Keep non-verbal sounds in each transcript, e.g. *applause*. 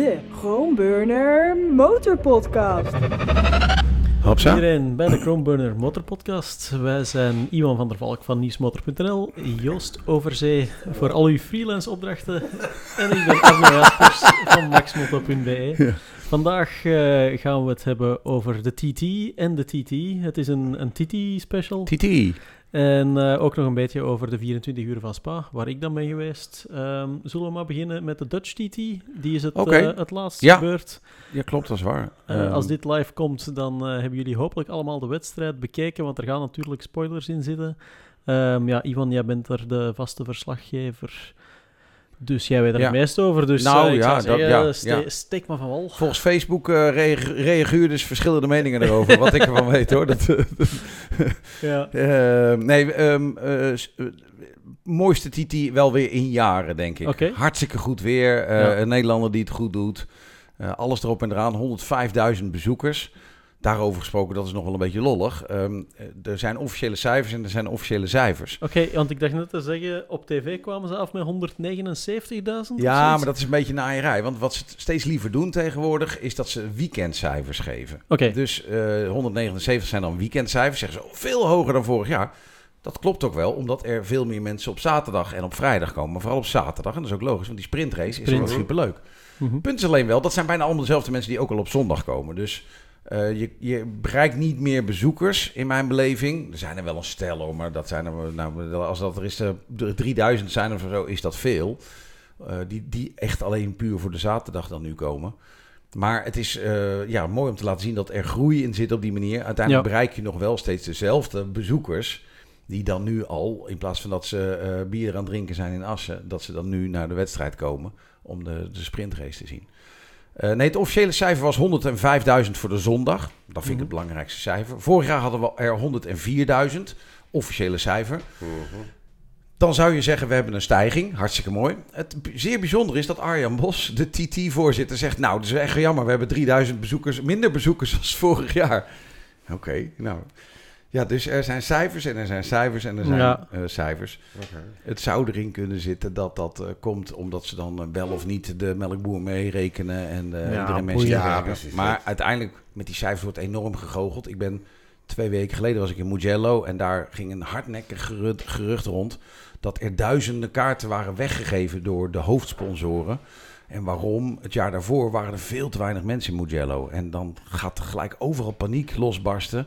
de Chromeburner Motorpodcast. Hopsa. Iedereen bij de Chromeburner Motorpodcast. Wij zijn Iwan van der Valk van nieuwsmotor.nl, Joost Overzee voor al uw freelance opdrachten en ik ben Arno Jaspers van maxmoto.be. Vandaag eh, gaan we het hebben over de TT en de TT. Het is een, een TT-special. TT. En eh, ook nog een beetje over de 24 uur van Spa, waar ik dan ben geweest. Ehm, zullen we maar beginnen met de Dutch TT? Die is het, Oké. eh, het laatst Ja. gebeurd. Ja, klopt, dat is waar. Eh, Ehm, als dit live komt, dan hebben jullie hopelijk allemaal de wedstrijd bekeken, want er gaan natuurlijk spoilers in zitten. Ehm, ja, Ivan, jij bent er de vaste verslaggever. Dus jij weet er het meest over. Dus Nou, eh, ik ja, zou zeggen, ste- steek maar van wal. Volgens Facebook eh reage- reaguren dus verschillende meningen erover, wat ik ervan weet hoor. Dat, *laughs* Ja. *laughs* Eh, nee, ehm, eh, eh, mooiste TT wel weer in jaren, denk ik. Hartstikke goed weer. eh. Een Nederlander die het goed doet. Eh, alles erop en eraan. 105.000 bezoekers. Daarover gesproken, dat is nog wel een beetje lollig. Ehm, eh, er zijn officiële cijfers en er zijn officiële cijfers. Oké, want ik dacht net te zeggen, op tv kwamen ze af met 179.000 of Ja, maar dat is een beetje naaierij. Want wat ze steeds liever doen tegenwoordig, is dat ze weekendcijfers geven. Oké, Dus eh 179 zijn dan weekendcijfers. Zeggen ze oh, veel hoger dan vorig jaar. Dat klopt ook wel, omdat er veel meer mensen op zaterdag en op vrijdag komen. Maar vooral op zaterdag. En dat is ook logisch, want die sprintrace is wel superleuk. Mhm. Punt is alleen wel, dat zijn bijna allemaal dezelfde mensen die ook al op zondag komen. Dus eh, je, je bereikt niet meer bezoekers in mijn beleving. Er zijn er wel een stel hoor, maar dat zijn er, nou, als dat er is, eh, er 3000 zijn of zo, is dat veel. Eh, die, die echt alleen puur voor de zaterdag dan nu komen. Maar het is eh, ja, mooi om te laten zien dat er groei in zit op die manier. Uiteindelijk Ja. bereik je nog wel steeds dezelfde bezoekers. Die dan nu al, in plaats van dat ze eh, bier aan het drinken zijn in Assen, dat ze dan nu naar de wedstrijd komen om de, de sprintrace te zien. Eh, nee, het officiële cijfer was 105.000 voor de zondag. Dat vind ik Mhm. het belangrijkste cijfer. Vorig jaar hadden we er 104.000, officiële cijfer. Dan zou je zeggen, we hebben een stijging. Hartstikke mooi. Het zeer bijzonder is dat Arjan Bos, de TT-voorzitter, zegt... nou, het is echt jammer, we hebben 3000 bezoekers, minder bezoekers *laughs* dan vorig jaar. Oké, nou... Ja, dus er zijn cijfers en er zijn cijfers en er zijn Ja. eh, cijfers. Het zou erin kunnen zitten dat dat eh, komt omdat ze dan eh, wel of niet de melkboer meerekenen en eh Ja, iedereen mensen Ja, precies. Maar uiteindelijk met die cijfers wordt enorm gegoocheld. Ik ben twee weken geleden was ik in Mugello en daar ging een hardnekkig gerucht, gerucht rond dat er duizenden kaarten waren weggegeven door de hoofdsponsoren. En waarom? Het jaar daarvoor waren er veel te weinig mensen in Mugello. En dan gaat gelijk overal paniek losbarsten.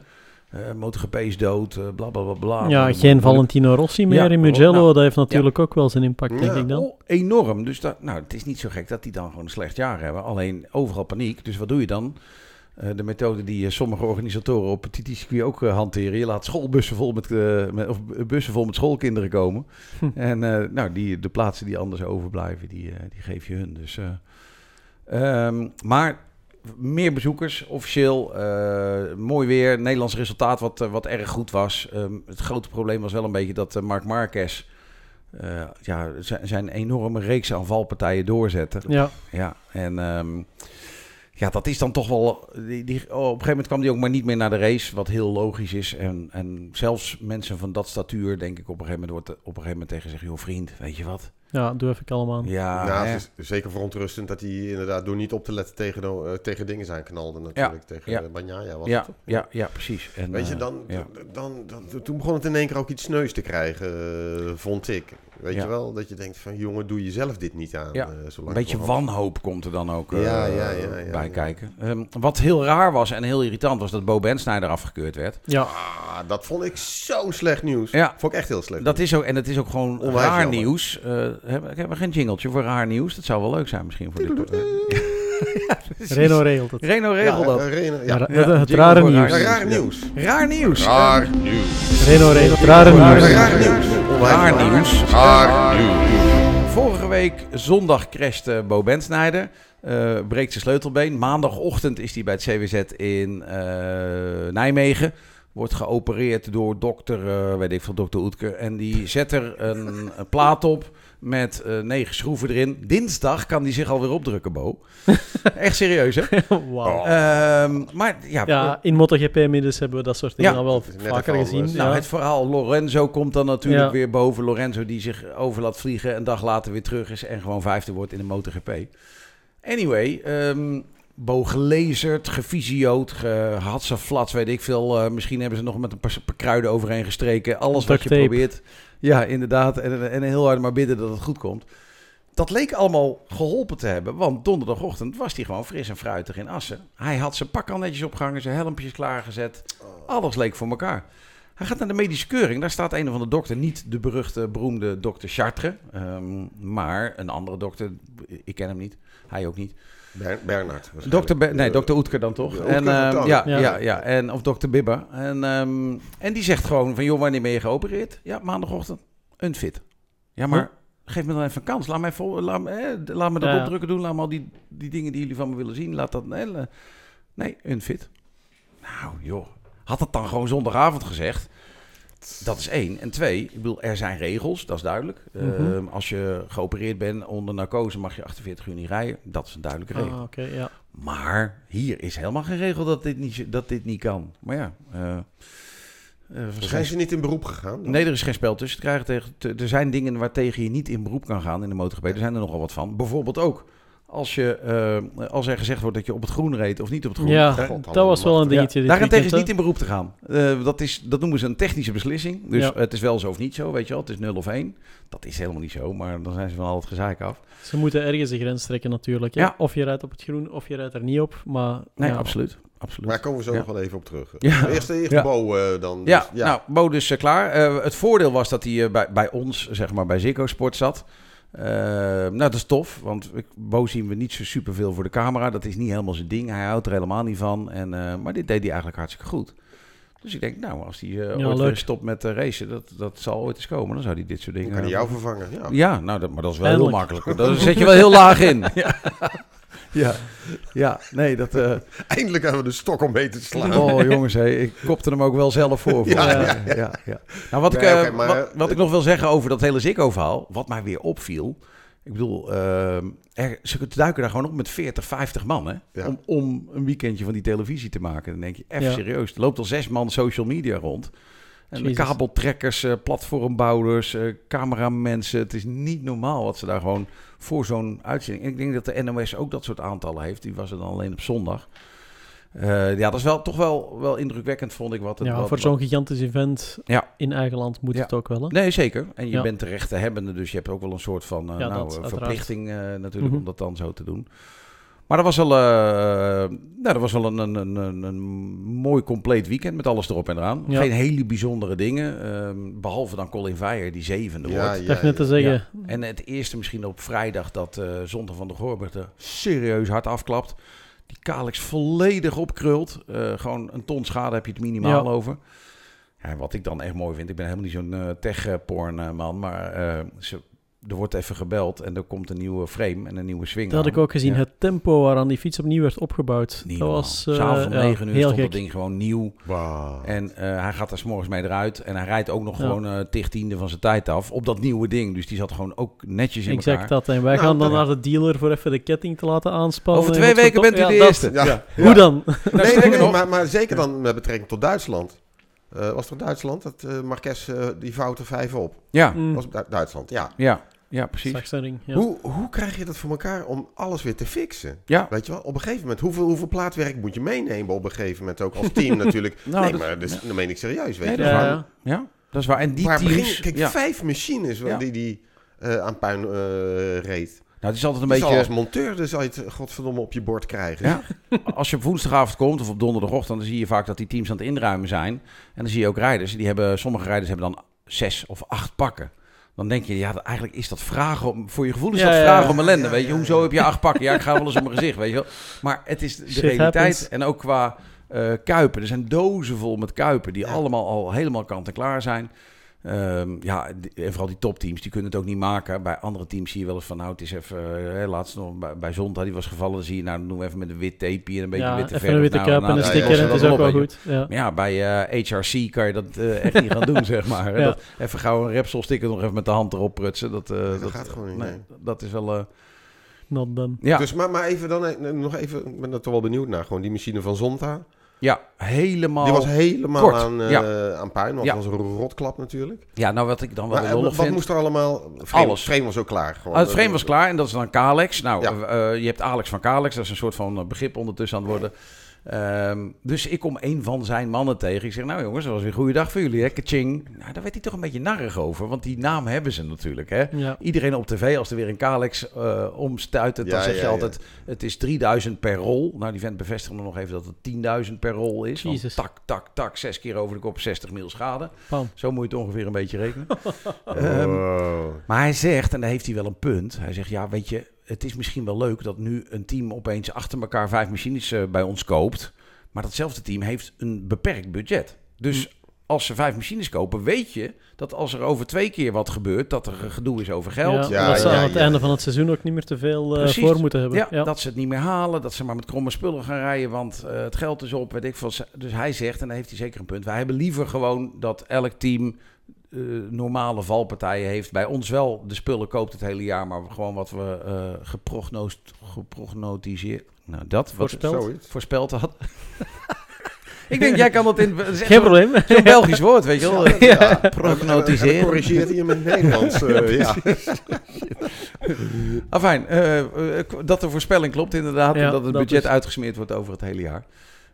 Eh MotoGP is dood, eh, bla bla bla bla. ja, geen. Valentino Rossi meer Ja, in Mugello, nou, dat heeft natuurlijk ook wel zijn impact, denk Ja. ik dan. Oh, enorm. Dus dat, nou, het is niet zo gek dat die dan gewoon een slecht jaar hebben. Alleen overal paniek. Dus wat doe je dan? Eh, de methode die sommige organisatoren op het TT-circuit ook hanteren. Je laat schoolbussen vol met, eh, met of bussen vol met schoolkinderen komen. Hm. *laughs* En nou, die, de plaatsen die anders overblijven, die, die geef je hun. Dus, eh, ehm, maar meer bezoekers, officieel. eh, mooi weer. Nederlands resultaat wat, eh, wat erg goed was. Ehm, het grote probleem was wel een beetje dat eh, Mark Marquez... eh, ja, zijn, enorme reeks aan valpartijen doorzetten. Ja, Ja, en ehm, ja, dat is dan toch wel. Die, die, op een gegeven moment kwam hij ook maar niet meer naar de race, wat heel logisch is. En, en zelfs mensen van dat statuur, denk ik, op een gegeven moment wordt op een gegeven moment tegen zeggen: joh, vriend, weet je wat? Ja, doe even kalm aan. Ja, het is zeker verontrustend dat hij inderdaad door niet op te letten tegen, de- eh, tegen dingen zijn knalde natuurlijk. tegen ja. ja. Banjaya was ja, het toch? ja, ja, precies. En, Weet je, eh, dan, ja. dan, dan, toen begon het in één keer ook iets sneus te krijgen, eh, vond ik. Weet Ja. je wel, dat je denkt van, jongen, doe jezelf dit niet aan. Ja, eh, Een beetje wanhoop komt er dan ook eh, Ja, ja, ja, ja, bij ja. kijken. Ehm, wat heel raar was en heel irritant was dat Bo Bensnijder afgekeurd werd. Ja, Ah, dat vond ik zo slecht nieuws. Ja. Vond ik echt heel slecht. Dat is ook, en het is ook gewoon Onwijs raar jammer. nieuws. Hebben, hebben we geen jingeltje voor raar nieuws? Dat zou wel leuk zijn misschien voor dit. *laughs* ja. Reno regelt het. Reno regel ja, dat. Ja, ja. Ja, het, rare nieuws. raar nieuws. Raar nieuws. Raar nieuws. Reno regelt het rare nieuws. Raar nieuws. Raar nieuws. Raar nieuws. Vorige week zondag crashte Bo Bensnijder. eh breekt zijn sleutelbeen. Maandagochtend is hij bij het CWZ in eh, Nijmegen. Wordt geopereerd door dokter, eh, weet ik veel, dokter Oetker. En die zet er een, een plaat op met eh, negen schroeven erin. Dinsdag kan die zich alweer opdrukken, Bo. *laughs* Echt serieus, hè? Wauw. Ehm, maar ja, Ja, in MotoGP-middens hebben we dat soort dingen Ja. al wel vaker gezien. Nou, ja. het verhaal Lorenzo komt dan natuurlijk Ja. weer boven. Lorenzo die zich over laat vliegen, een dag later weer terug is en gewoon vijfde wordt in de MotoGP. Anyway, ehm Bo gelezerd, gevisiood, gehatsaflats, weet ik veel. Eh, misschien hebben ze nog met een paar, paar kruiden overheen gestreken. Alles wat je probeert. Ja, inderdaad. En, en heel hard maar bidden dat het goed komt. Dat leek allemaal geholpen te hebben, want donderdagochtend was hij gewoon fris en fruitig in Assen. Hij had zijn pak al netjes opgehangen, zijn helmpjes klaargezet. Alles leek voor elkaar. Hij gaat naar de medische keuring. Daar staat een of andere dokter, niet de beruchte, beroemde dokter Chartres, ehm, maar een andere dokter. Ik ken hem niet, hij ook niet. Ber Bernard. Dokter Be- nee, dokter Oetker dan toch? Oetker en, dan ehm, ja, Ja. ja. Ja, en, of dokter Bibber. En, ehm, en die zegt gewoon van, joh, wanneer ben je geopereerd? Ja, maandagochtend. Unfit. Ja, maar geef me dan even een kans. Laat, mij vol, laat, me- hè, laat me dat Ja. opdrukken doen. Laat me al die, die dingen die jullie van me willen zien. Laat dat... Nee, nee, unfit. Nou, joh. Had het dan gewoon zondagavond gezegd. Dat is één. En twee, ik bedoel, er zijn regels, dat is duidelijk. Mhm. Ehm, als je geopereerd bent onder narcose, mag je 48 uur niet rijden. Dat is een duidelijke regel. Ah, oké, ja. Maar hier is helemaal geen regel dat dit niet, dat dit niet kan. Maar ja, eh, eh, Zijn ze niet in beroep gegaan? nee, er is geen spel tussen te krijgen. Tegen, te- er zijn dingen waartegen je niet in beroep kan gaan in de MotoGP. Er zijn er nogal wat van. Bijvoorbeeld ook als, je, eh, als er gezegd wordt dat je op het groen reed of niet op het groen. Ja, Daar- God, dat was wel een ja, dingetje dit daarentegen is niet in beroep te gaan. Eh, dat, is, dat noemen ze een technische beslissing. Dus Ja. het is wel zo of niet zo, weet je wel. Het is 0 of 1. Dat is helemaal niet zo, maar dan zijn ze van al het gezeik af. Ze moeten ergens een grens trekken natuurlijk. hè. Ja. Of je rijdt op het groen, of je rijdt er niet op. Maar, Nee, ja. absoluut. absoluut. Maar daar komen we zo Ja. nog wel even op terug. Ja. Eerst, eerst Ja. Bo eh, dan. Ja, Dus, nou, Bo dus klaar. Eh, het voordeel was dat hij bij, bij ons, zeg maar, bij Ziggo Sport zat. Eh, nou, dat is tof, want ik, Bo zien we niet zo superveel voor de camera. Dat is niet helemaal zijn ding. Hij houdt er helemaal niet van. En, eh, maar dit deed hij eigenlijk hartstikke goed. Dus ik denk, nou, als hij eh, Ja, ooit leuk. weer stopt met eh, racen, dat, dat zal ooit eens komen. Dan zou hij dit soort dan dingen... kan hij jou vervangen. Ja. Ja, nou, dat, maar dat is wel Eindelijk. heel makkelijk. Daar zet je wel heel laag in. *laughs* *laughs* Ja, ja, ja nee, dat... eh, Eindelijk hebben we de stok om mee te slaan. Oh jongens, hé, ik kopte hem ook wel zelf voor. voor Ja, ja, ja, ja, ja. Nou, wat, ik, Nee, eh, maar- wat, wat ik nog wil zeggen over dat hele Ziggo-verhaal, wat mij weer opviel. Ik bedoel, ehm, er, ze duiken daar gewoon op met 40, 50 man, hè? Ja. Om, om een weekendje van die televisie te maken. Dan denk je, even Ja. serieus, er loopt al zes man social media rond. En kabeltrekkers, eh, platformbouwers, eh cameramensen. Het is niet normaal wat ze daar gewoon voor zo'n uitzending... Ik denk dat de NOS ook dat soort aantallen heeft. Die was er dan alleen op zondag. Eh, ja, dat is wel, toch wel, wel indrukwekkend, vond ik. Wat het, Ja, wat, voor zo'n gigantisch event Ja. in eigen land moet Ja. het ook wel. Hè? Nee, zeker. En je Ja. bent de rechthebbende, dus je hebt ook wel een soort van nou, dat, verplichting natuurlijk Mhm. om dat dan zo te doen. Maar dat was wel, eh, nou, dat was wel een, een, een, een, mooi compleet weekend met alles erop en eraan. Ja. Geen hele bijzondere dingen, ehm, behalve dan Colin Veijer die zevende Ja, wordt. Ik dacht net te ja. zeggen, En het eerste misschien op vrijdag dat eh Zondag van de Gorbert er serieus hard afklapt. Die Kalix volledig opkrult. Eh, gewoon een ton schade heb je het minimaal Ja. over. Ja, wat ik dan echt mooi vind, ik ben helemaal niet zo'n eh, tech-porn eh, man, maar eh, ze, er wordt even gebeld en er komt een nieuwe frame en een nieuwe swing dat had aan. ik ook gezien. Ja. Het tempo waaraan die fiets opnieuw werd opgebouwd. Niet dat was eh, S'avonds om ja, 9 uur heel stond gek. dat ding gewoon nieuw. Wauw. En eh, hij gaat er s'morgens mee eruit. En hij rijdt ook nog Ja. gewoon eh tig tiende van zijn tijd af op dat nieuwe ding. Dus die zat gewoon ook netjes in elkaar. Exact dat. En wij Nou, gaan dan ja. naar de dealer voor even de ketting te laten aanspannen. Over twee weken bent u Ja, de eerste. *laughs* Ja. Hoe dan? Nou, *laughs* nee, maar, maar zeker dan met betrekking tot Duitsland. Eh, was het Duitsland dat eh Marquez eh, die fouten vijf op? Ja, Mm, Was Duitsland, ja. ja, ja, precies. Ja. Hoe, hoe krijg je dat voor elkaar om alles weer te fixen? Ja, Weet je wel, op een gegeven moment, hoeveel, hoeveel plaatwerk moet je meenemen op een gegeven moment ook als team *laughs* natuurlijk? Nou, nee, dat- maar dus, dat meen ik serieus, weet Nee, je Ja, ja. ja, dat is waar. En die maar teams... begin, kijk, ja. vijf machines Ja. die die eh, aan puin eh, reed. Nou, het is altijd een Je zal als beetje... monteur dus uit godverdomme op je bord krijgen. Ja, *laughs* als je op woensdagavond komt of op donderdagochtend, dan zie je vaak dat die teams aan het inruimen zijn. En dan zie je ook rijders. Die hebben, sommige rijders hebben dan zes of acht pakken. Dan denk je, ja, eigenlijk is dat vragen om, voor je gevoel is dat ja, vragen om ellende, Ja, weet je. Hoezo heb je acht pakken? Ja, ik ga wel eens op mijn *laughs* gezicht, weet je wel. Maar het is de Shit realiteit. happens. En ook qua eh, kuipen. Er zijn dozen vol met kuipen die allemaal al helemaal kant en klaar zijn. Ehm, ja, en vooral die topteams, die kunnen het ook niet maken. Bij andere teams zie je wel eens van, nou, het is even... eh, laatst nog bij, bij Zonta, die was gevallen. Dan zie je, nou, dan doen we even met een wit tape en een beetje ja, witte even verf. een witte Nou, nou, en een ja, sticker en het is dat ook wel goed. Ja. maar ja, bij eh, HRC kan je dat eh, echt niet gaan doen, *laughs* zeg maar. Ja. Dat, even gauw een Repsol sticker nog even met de hand erop prutsen. Dat, eh, Dat dat, gaat gewoon niet, nee, nee. Dat is wel... eh, Not done. ja, Dus, maar, maar even dan eh, nog even, ik ben er toch wel benieuwd naar. Gewoon die machine van Zonta. Ja, helemaal. Die was helemaal kort, aan, ja. aan puin, want Ja. het was een rotklap natuurlijk. Ja, nou wat ik dan wel Maar, eh, wat vind. moest er allemaal... Frame, Alles. frame was ook klaar. Gewoon. Ah, het frame was klaar en dat is dan Kalex. Nou, Ja. eh, je hebt Alex van Kalex, dat is een soort van begrip ondertussen aan het worden. Ehm, dus ik kom een van zijn mannen tegen. Ik zeg, nou jongens, dat was weer een goede dag voor jullie, hè? Kaching. Nou, daar werd hij toch een beetje narrig over, want die naam hebben ze natuurlijk, hè? Ja. Iedereen op tv, als er weer een Kalex eh omstuit, dan Ja, zeg je ja, ja. altijd, het is 3000 per rol. Nou, die vent bevestigde nog even dat het 10.000 per rol is. Want tak, tak, tak, zes keer over de kop, 60 mil schade. Bam. Zo moet je het ongeveer een beetje rekenen. *laughs* Ehm, Oh. maar hij zegt, en daar heeft hij wel een punt. Hij zegt, ja, weet je, het is misschien wel leuk dat nu een team opeens achter elkaar vijf machines eh, bij ons koopt. Maar datzelfde team heeft een beperkt budget. Dus als ze vijf machines kopen, weet je dat als er over twee keer wat gebeurt, dat er gedoe is over geld. Ja, Ja, dat ze ja, aan het ja. einde van het seizoen ook niet meer te veel eh, voor moeten hebben. Ja, Ja, dat ze het niet meer halen, dat ze maar met kromme spullen gaan rijden, want eh, het geld is op, weet ik veel. Dus hij zegt, en daar heeft hij zeker een punt, wij hebben liever gewoon dat elk team eh, normale valpartijen heeft. Bij ons wel de spullen koopt het hele jaar, maar gewoon wat we eh geprognost, geprognotiseerd, nou dat, wat Voorspeld. Zoiets. voorspeld had. *laughs* ik denk, jij kan dat in... dat Geen probleem. Zo'n Belgisch woord, weet je wel. Ja. Prognostiseren. En dan corrigeert hij hem in het Nederlands. eh, *laughs* ja. Afijn, dat de voorspelling klopt inderdaad. Ja, en dat het dat budget is- uitgesmeerd wordt over het hele jaar.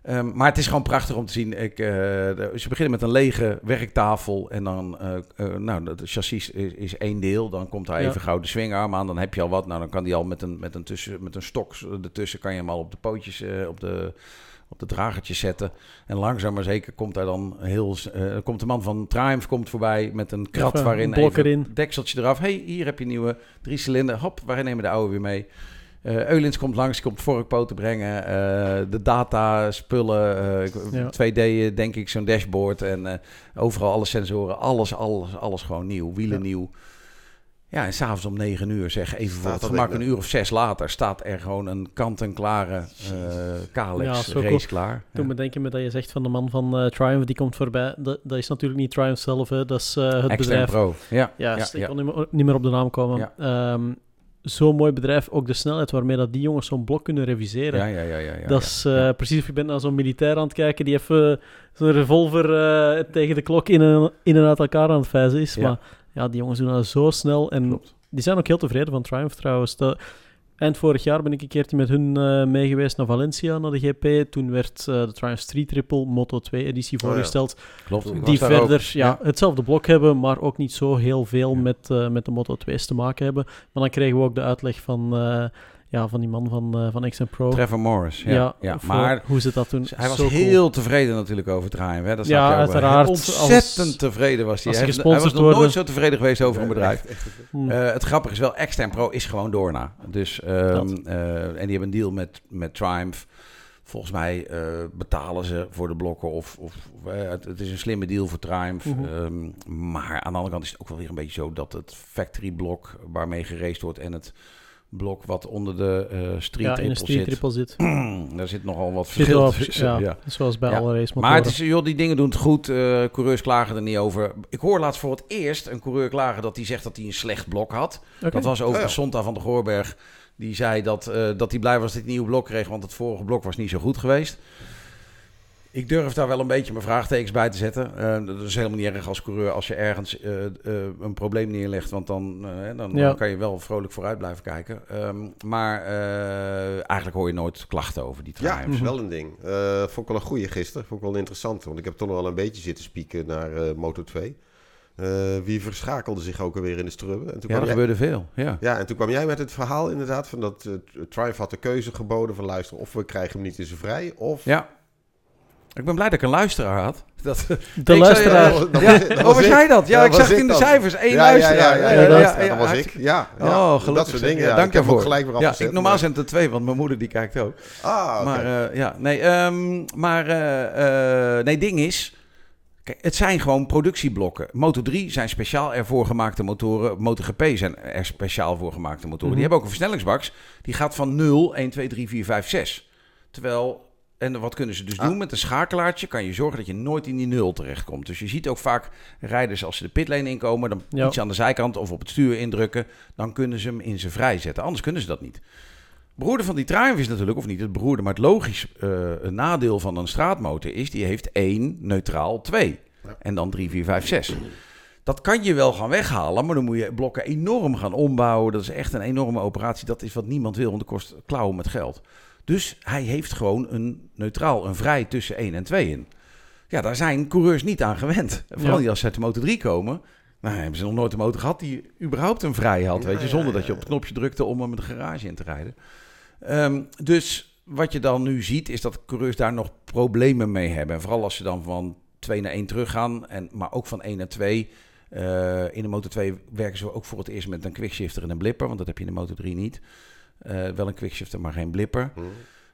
Ehm, maar het is gewoon prachtig om te zien. Ik, de- ze beginnen met een lege werktafel. En dan, eh, eh, nou, de chassis is, is één deel. Dan komt daar Ja. even gauw de swingarm aan. Dan heb je al wat. Nou, dan kan die al met een, met een, tussen, met een stok ertussen... kan je hem al op de pootjes, op de op de dragertjes zetten. En langzaam maar zeker komt daar dan heel... komt de man van Triumph komt voorbij met een krat Even waarin een blok even dekseltje eraf. hey, hier heb je een nieuwe drie cilinder. Hop, wij nemen de oude weer mee. Eh Eulins komt langs, die komt vorkpoten brengen. eh, de data, spullen, eh, ik- Ja. 2D denk ik, zo'n dashboard. En eh, overal alle sensoren, alles, alles, alles gewoon nieuw. Wielen Ja. nieuw. Ja, en s'avonds om 9 uur, zeg even voor Staat het dat gemak een uur of zes later, staat er gewoon een kant-en-klare eh Ja, Kalex zo race cool. klaar. Toen Ja. bedenk je me dat je zegt van de man van eh, Triumph, die komt voorbij. Dat, dat is natuurlijk niet Triumph zelf, hè. dat is eh, het Extern bedrijf. Pro. Ja, Ja, ja, ik ja. kon niet meer, niet meer op de naam komen. Ehm, Zo'n mooi bedrijf, ook de snelheid waarmee dat die jongens zo'n blok kunnen reviseren. Ja, ja, ja, ja, ja, dat is eh, Ja. precies of je bent naar zo'n militair aan het kijken die even zo'n revolver eh, tegen de klok in en, in en uit elkaar aan het vijzen is. Ja. Maar ja, die jongens doen dat zo snel. En Klopt. die zijn ook heel tevreden van Triumph trouwens. De- eind vorig jaar ben ik een keertje met hun eh mee geweest naar Valencia, naar de GP. Toen werd eh, de Triumph Street Triple Moto 2 editie Oh ja. voorgesteld. Klopt. die verder ja, Ja. hetzelfde blok hebben, maar ook niet zo heel veel Ja. met, eh, met de Moto 2's te maken hebben. Maar dan kregen we ook de uitleg van, eh, ja, van die man van, eh van X Pro. Trevor Morris. Ja, ja, voor maar hoe zit dat toen? hij was Zo cool. heel tevreden natuurlijk over Triumph. Hè? Dat Ja, snap je ook wel. uiteraard. Ontzettend Als- tevreden was hij. als Hij, hij was nog nooit worden. zo tevreden geweest over een bedrijf. Hm. Eh, het grappige is wel, Extern Pro is gewoon Doorna. Dus, ehm, eh, en die hebben een deal met, met Triumph. Volgens mij eh, betalen ze voor de blokken. Of, of het, het is een slimme deal voor Triumph. Mhm. Ehm, maar aan de andere kant is het ook wel weer een beetje zo dat het factory blok waarmee geraced wordt en het blok wat onder de eh street ja, in een triple street zit. triple zit. *clears throat* Daar zit nogal wat Zit verschil tussen. ja, ja. Zoals bij Ja. alle race Maar het is, joh, die dingen doen het goed. Eh, coureurs klagen er niet over. Ik hoor laatst voor het eerst een coureur klagen dat hij zegt dat hij een slecht blok had. Dat was over Oh. Sonta van de Goorberg. Die zei dat, eh, dat hij blij was dat hij het nieuwe blok kreeg, want het vorige blok was niet zo goed geweest. Ik durf daar wel een beetje mijn vraagtekens bij te zetten. Eh, dat is helemaal niet erg als coureur als je ergens eh, eh, een probleem neerlegt. Want dan, dan, Ja. dan kan je wel vrolijk vooruit blijven kijken. Ehm, maar eh, eigenlijk hoor je nooit klachten over die Ja, triumphs. Mhm. wel een ding. Eh, vond ik wel een goede gisteren. Vond ik wel interessant. Want ik heb toch nog wel een beetje zitten spieken naar eh Moto 2. Eh, wie verschakelde zich ook alweer in de strubben. En toen Ja, kwam er jij- gebeurde veel. Ja. Ja, en toen kwam jij met het verhaal inderdaad van dat Triumph had de keuze geboden van luister, of we krijgen hem niet in zijn vrij, of... ja. Ik ben blij dat ik een luisteraar had. Dat, De *laughs* luisteraar. dat was- Ja, dat oh, was ik. jij dat? Ja, Ja, ik zag het in de dan. cijfers. Eén Ja, ja, luisteraar. Ja, ja, Ja, ja, dat- ja, dat was ik. Ja, ja. Oh, dat soort dingen. Dank ik hem daarvoor. gelijk weer Ja, ik, normaal maar- zijn het er twee, want mijn moeder die kijkt ook. Ah, oké. Maar eh, ja, nee, ehm, maar eh, eh, nee, ding is, kijk, het zijn gewoon productieblokken. Moto 3 zijn speciaal ervoor gemaakte motoren. MotoGP zijn er speciaal voor gemaakte motoren. Mhm. Die hebben ook een versnellingsbaks. Die gaat van 0, 1, 2, 3, 4, 5, 6. Terwijl, en wat kunnen ze dus Ah. doen met een schakelaartje? Kan je zorgen dat je nooit in die 0 terechtkomt. Dus je ziet ook vaak rijders als ze de pitlane inkomen, dan Ja. iets aan de zijkant of op het stuur indrukken. Dan kunnen ze hem in zijn vrij zetten. Anders kunnen ze dat niet. Broeder van die Triumph is natuurlijk, of niet het broeder, maar het logisch eh, nadeel van een straatmotor is, die heeft één, neutraal twee. Ja. En dan drie, vier, vijf, zes. Dat kan je wel gaan weghalen, maar dan moet je blokken enorm gaan ombouwen. Dat is echt een enorme operatie. Dat is wat niemand wil, want dat kost klauwen met geld. Dus hij heeft gewoon een neutraal, een vrij tussen 1 en 2 in. Ja, daar zijn coureurs niet aan gewend. Vooral die als ze uit de Moto 3 komen. Nou, hebben ze nog nooit een motor gehad die überhaupt een vrij had, weet je. Zonder dat je op het knopje drukte om hem de garage in te rijden. Ehm, dus wat je dan nu ziet, is dat coureurs daar nog problemen mee hebben. En vooral als ze dan van 2 naar 1 teruggaan, en, maar ook van 1 naar 2. Eh, in de Moto 2 werken ze ook voor het eerst met een quickshifter en een blipper, want dat heb je in de Moto 3 niet. Eh, wel een quickshifter, maar geen blipper. Hm.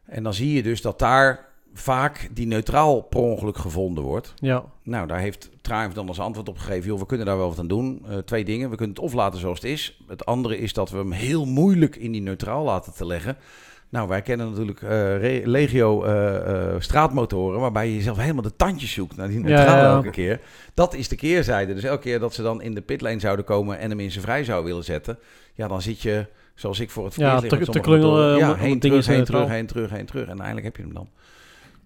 En dan zie je dus dat daar vaak die neutraal per ongeluk gevonden wordt. Ja, Nou, daar heeft Triumph dan als antwoord op gegeven. Joh, we kunnen daar wel wat aan doen. Eh, twee dingen. We kunnen het of laten zoals het is. Het andere is dat we hem heel moeilijk in die neutraal laten te leggen. Nou, wij kennen natuurlijk eh, legio eh, eh, straatmotoren... waarbij je jezelf helemaal de tandjes zoekt naar die neutraal ja, ja. elke keer. Dat is de keerzijde. Dus elke keer dat ze dan in de pitlane zouden komen... en hem in zijn vrij zouden willen zetten... ja, dan zit je, zoals ik voor het Ja, verkeer lig te- klungelen om- Ja, heen, terug, heen, terug, heen, terug, heen, terug. En uiteindelijk heb je hem dan.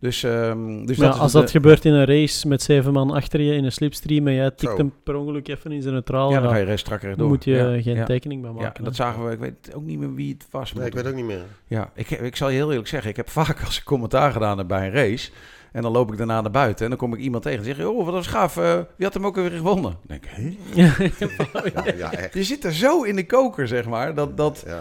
Dus, ehm, dus dat als de- dat gebeurt in een race met zeven man achter je in een slipstream en jij tikt Zo. hem per ongeluk even in zijn neutraal, Ja, dan ja, ga je rest strakker dan door. moet je ja, geen ja. tekening bij maken. Ja, en dat zagen we. Ik weet ook niet meer wie het was. Nee, ik weet ook niet meer. Ja, ik, ik zal je heel eerlijk zeggen. Ik heb vaak als ik commentaar gedaan heb bij een race. En dan loop ik daarna naar buiten. En dan kom ik iemand tegen en zeg je... Oh, wat was gaaf. eh, wie had hem ook weer gewonnen? Dan denk ik? *laughs* Ja, ja echt. Je zit er zo in de koker, zeg maar. Dat, dat, Ja.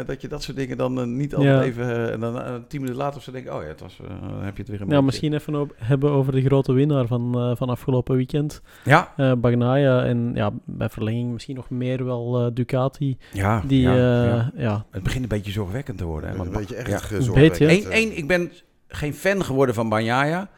eh, dat je dat soort dingen dan eh, niet altijd Ja. even... en dan tien minuten later of zo denk ik... Oh ja, het was, dan heb je het weer een Ja, misschien even op- hebben over de grote winnaar van, eh, van afgelopen weekend. Ja, eh Bagnaia en ja, bij verlenging misschien nog meer wel Ducati. ja, Die, ja, ja, ja. ja. Het begint een beetje zorgwekkend te worden. Hè? Een Want beetje echt ja. gezorgwekkend. beetje. Eén, één, ik ben geen fan geworden van Banjaya.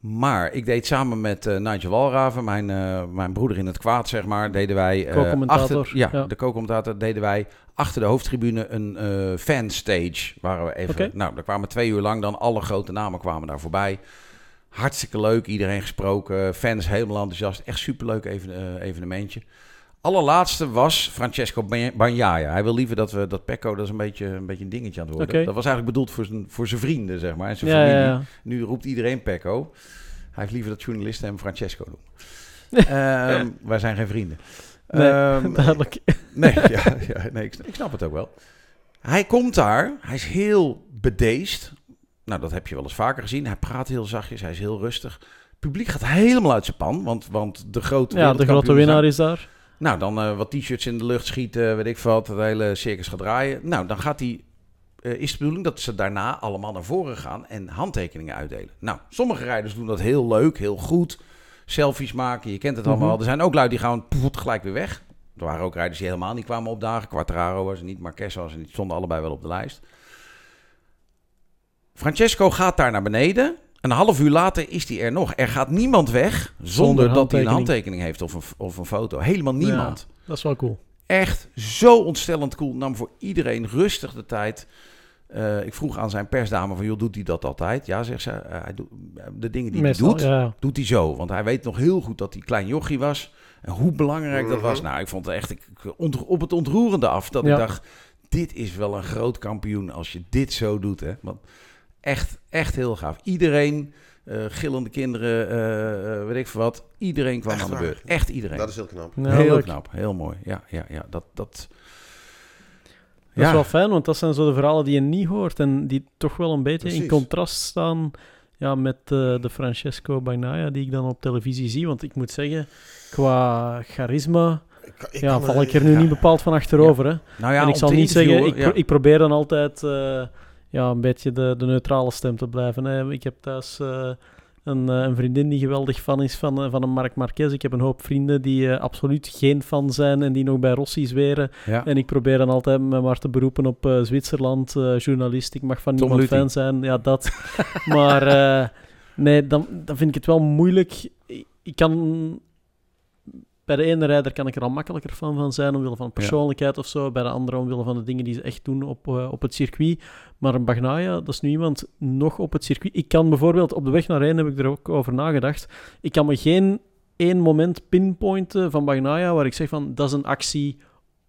Maar ik deed samen met eh, Nigel Walraven, mijn, eh, mijn broeder in het kwaad, zeg maar, deden wij... eh, achter- Ja, ja. de co-commentator deden wij achter de hoofdtribune een fanstage. Waar we even... Nou, daar kwamen twee uur lang dan alle grote namen kwamen daar voorbij. Hartstikke leuk, iedereen gesproken. Fans helemaal enthousiast. Echt superleuk even, evenementje. Allerlaatste was Francesco Bagnaia. Hij wil liever dat we dat Pecco, dat is een beetje een, beetje een dingetje aan het worden. Dat was eigenlijk bedoeld voor zijn, voor zijn vrienden, zeg maar. En zijn Ja, familie. ja. Nu roept iedereen Pecco. Hij heeft liever dat journalisten hem Francesco noemen. *laughs* Ehm, wij zijn geen vrienden. Nee, Ehm, *laughs* duidelijk. nee, *laughs* ja, ja, nee ik, ik snap het ook wel. Hij komt daar, hij is heel bedeesd. Nou, dat heb je wel eens vaker gezien. Hij praat heel zachtjes, hij is heel rustig. Het publiek gaat helemaal uit zijn pan, want, want de grote Ja, de grote winnaar is daar. Nou, dan eh, wat t-shirts in de lucht schieten, weet ik veel wat, het hele circus gaat draaien. Nou, dan gaat hij, eh, is de bedoeling dat ze daarna allemaal naar voren gaan en handtekeningen uitdelen. Nou, sommige rijders doen dat heel leuk, heel goed. Selfies maken, je kent het allemaal. Mhm. Er zijn ook lui die gaan poef, gelijk weer weg. Er waren ook rijders die helemaal niet kwamen opdagen. Quartararo was er niet, Marquez was er niet. Stonden allebei wel op de lijst. Francesco gaat daar naar beneden. Een half uur later is hij er nog. Er gaat niemand weg zonder, Zonder dat hij een handtekening. heeft of een, of een foto. Helemaal niemand. Dat is wel cool. Echt zo ontstellend cool. Nam voor iedereen rustig de tijd. Eh, ik vroeg aan zijn persdame van, joh, doet hij dat altijd? Ja, zegt ze. eh, hij doet, de dingen die Meestal, hij doet, ja. doet hij zo. Want hij weet nog heel goed dat hij klein jochie was. En hoe belangrijk dat was. Mhm. Nou, ik vond het echt ik, op het ontroerende af. Dat Ja. ik dacht, dit is wel een groot kampioen als je dit zo doet. Hè? Want echt, echt heel gaaf. Iedereen, eh, gillende kinderen, eh, eh, weet ik veel wat. Iedereen kwam Echt aan de beurt. Echt iedereen. Dat is heel knap. Heel leuk. knap, heel mooi. Ja, ja, ja. Dat, dat... Dat is wel fijn, want dat zijn zo de verhalen die je niet hoort en die toch wel een beetje in contrast staan ja, met eh, de Francesco Bagnaia die ik dan op televisie zie. Want ik moet zeggen, qua charisma Ik, ik ja, val ik er nu ja. niet bepaald van achterover. Hè? Nou ja, en ik zal niet zeggen, ik, pro- ik probeer dan altijd eh, ja, een beetje de, de neutrale stem te blijven. Hè. Ik heb thuis eh, een, eh, een vriendin die geweldig fan is van, eh, van een Marc Marquez. Ik heb een hoop vrienden die absoluut geen fan zijn en die nog bij Rossi zweren. ja. En ik probeer dan altijd me maar te beroepen op Zwitserland, journalist. Ik mag van Tom niemand fan zijn, ja, dat. *laughs* maar nee, dan, dan vind ik het wel moeilijk. Ik kan... Bij de ene rijder kan ik er al makkelijker van, van zijn, omwille van persoonlijkheid of zo. Bij de andere omwille van de dingen die ze echt doen op, eh, op het circuit. Maar een Bagnaia, dat is nu iemand nog op het circuit. Ik kan bijvoorbeeld, op de weg naar heen heb ik er ook over nagedacht. Ik kan me geen één moment pinpointen van Bagnaia waar ik zeg van, dat is een actie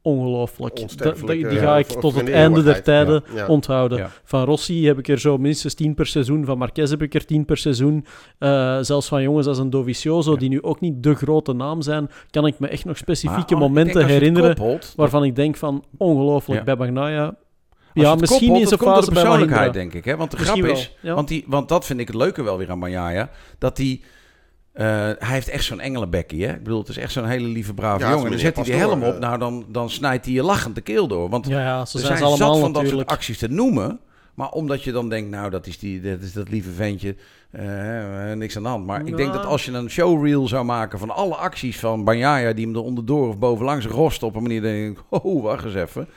ongelooflijk. Da- Onsterfelijk, da- die eh, ga ik tot het in de einde der tijden Ja. onthouden. Ja. Van Rossi heb ik er zo minstens 10 per seizoen. Van Marquez heb ik er 10 per seizoen. Eh, zelfs van jongens als een Dovizioso, Ja. die nu ook niet de grote naam zijn, kan ik me echt nog specifieke Maar, oh, momenten herinneren koppelt, waarvan ik denk van ongelooflijk Ja. bij Bagnaia. Ja, het misschien koppelt, komt door fase de persoonlijkheid, denk ik. Hè? Want de Misschien grap wel, is, ja. want, die, want dat vind ik het leuke wel weer aan Manjaya, dat die, eh, hij heeft echt zo'n engelenbekkie. Hè? Ik bedoel, het is echt zo'n hele lieve, brave Ja, jongen. Dan zet hij de helm op, eh. nou dan, dan snijdt hij je lachend de keel door. Want Ja, er zijn zijn ze zat allemaal van dat soort natuurlijk. acties te noemen. Maar omdat je dan denkt, nou, dat is, die, dat, is dat lieve ventje, eh, niks aan de hand. Maar ik denk dat als je een showreel zou maken van alle acties van Banjaya... die hem er onderdoor of bovenlangs rost op een manier... denk ik, *laughs* oh, wacht eens even.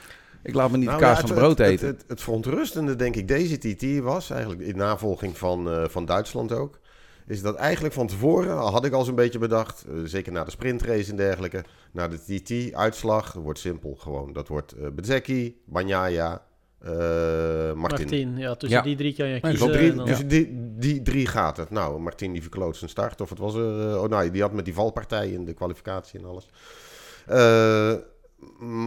Ik laat me niet Nou de kaas ja, van het- de brood het, eten. Het, het, het verontrustende, denk ik, deze TT was, eigenlijk in navolging van, eh, van Duitsland ook, is dat eigenlijk van tevoren, al had ik al zo'n beetje bedacht, eh, zeker na de sprintrace en dergelijke, na de TT-uitslag, dat wordt simpel gewoon. Dat wordt eh Bezzecchi, Bagnaia, eh Martin. Martin, ja, tussen Ja. die drie kan je Nee, kiezen. Zo'n drie, dan- dus die, die drie gaat het. Nou, Martin die verkloot zijn start. Of het was er... eh, oh, nou, die had met die valpartij in de kwalificatie en alles. Eh,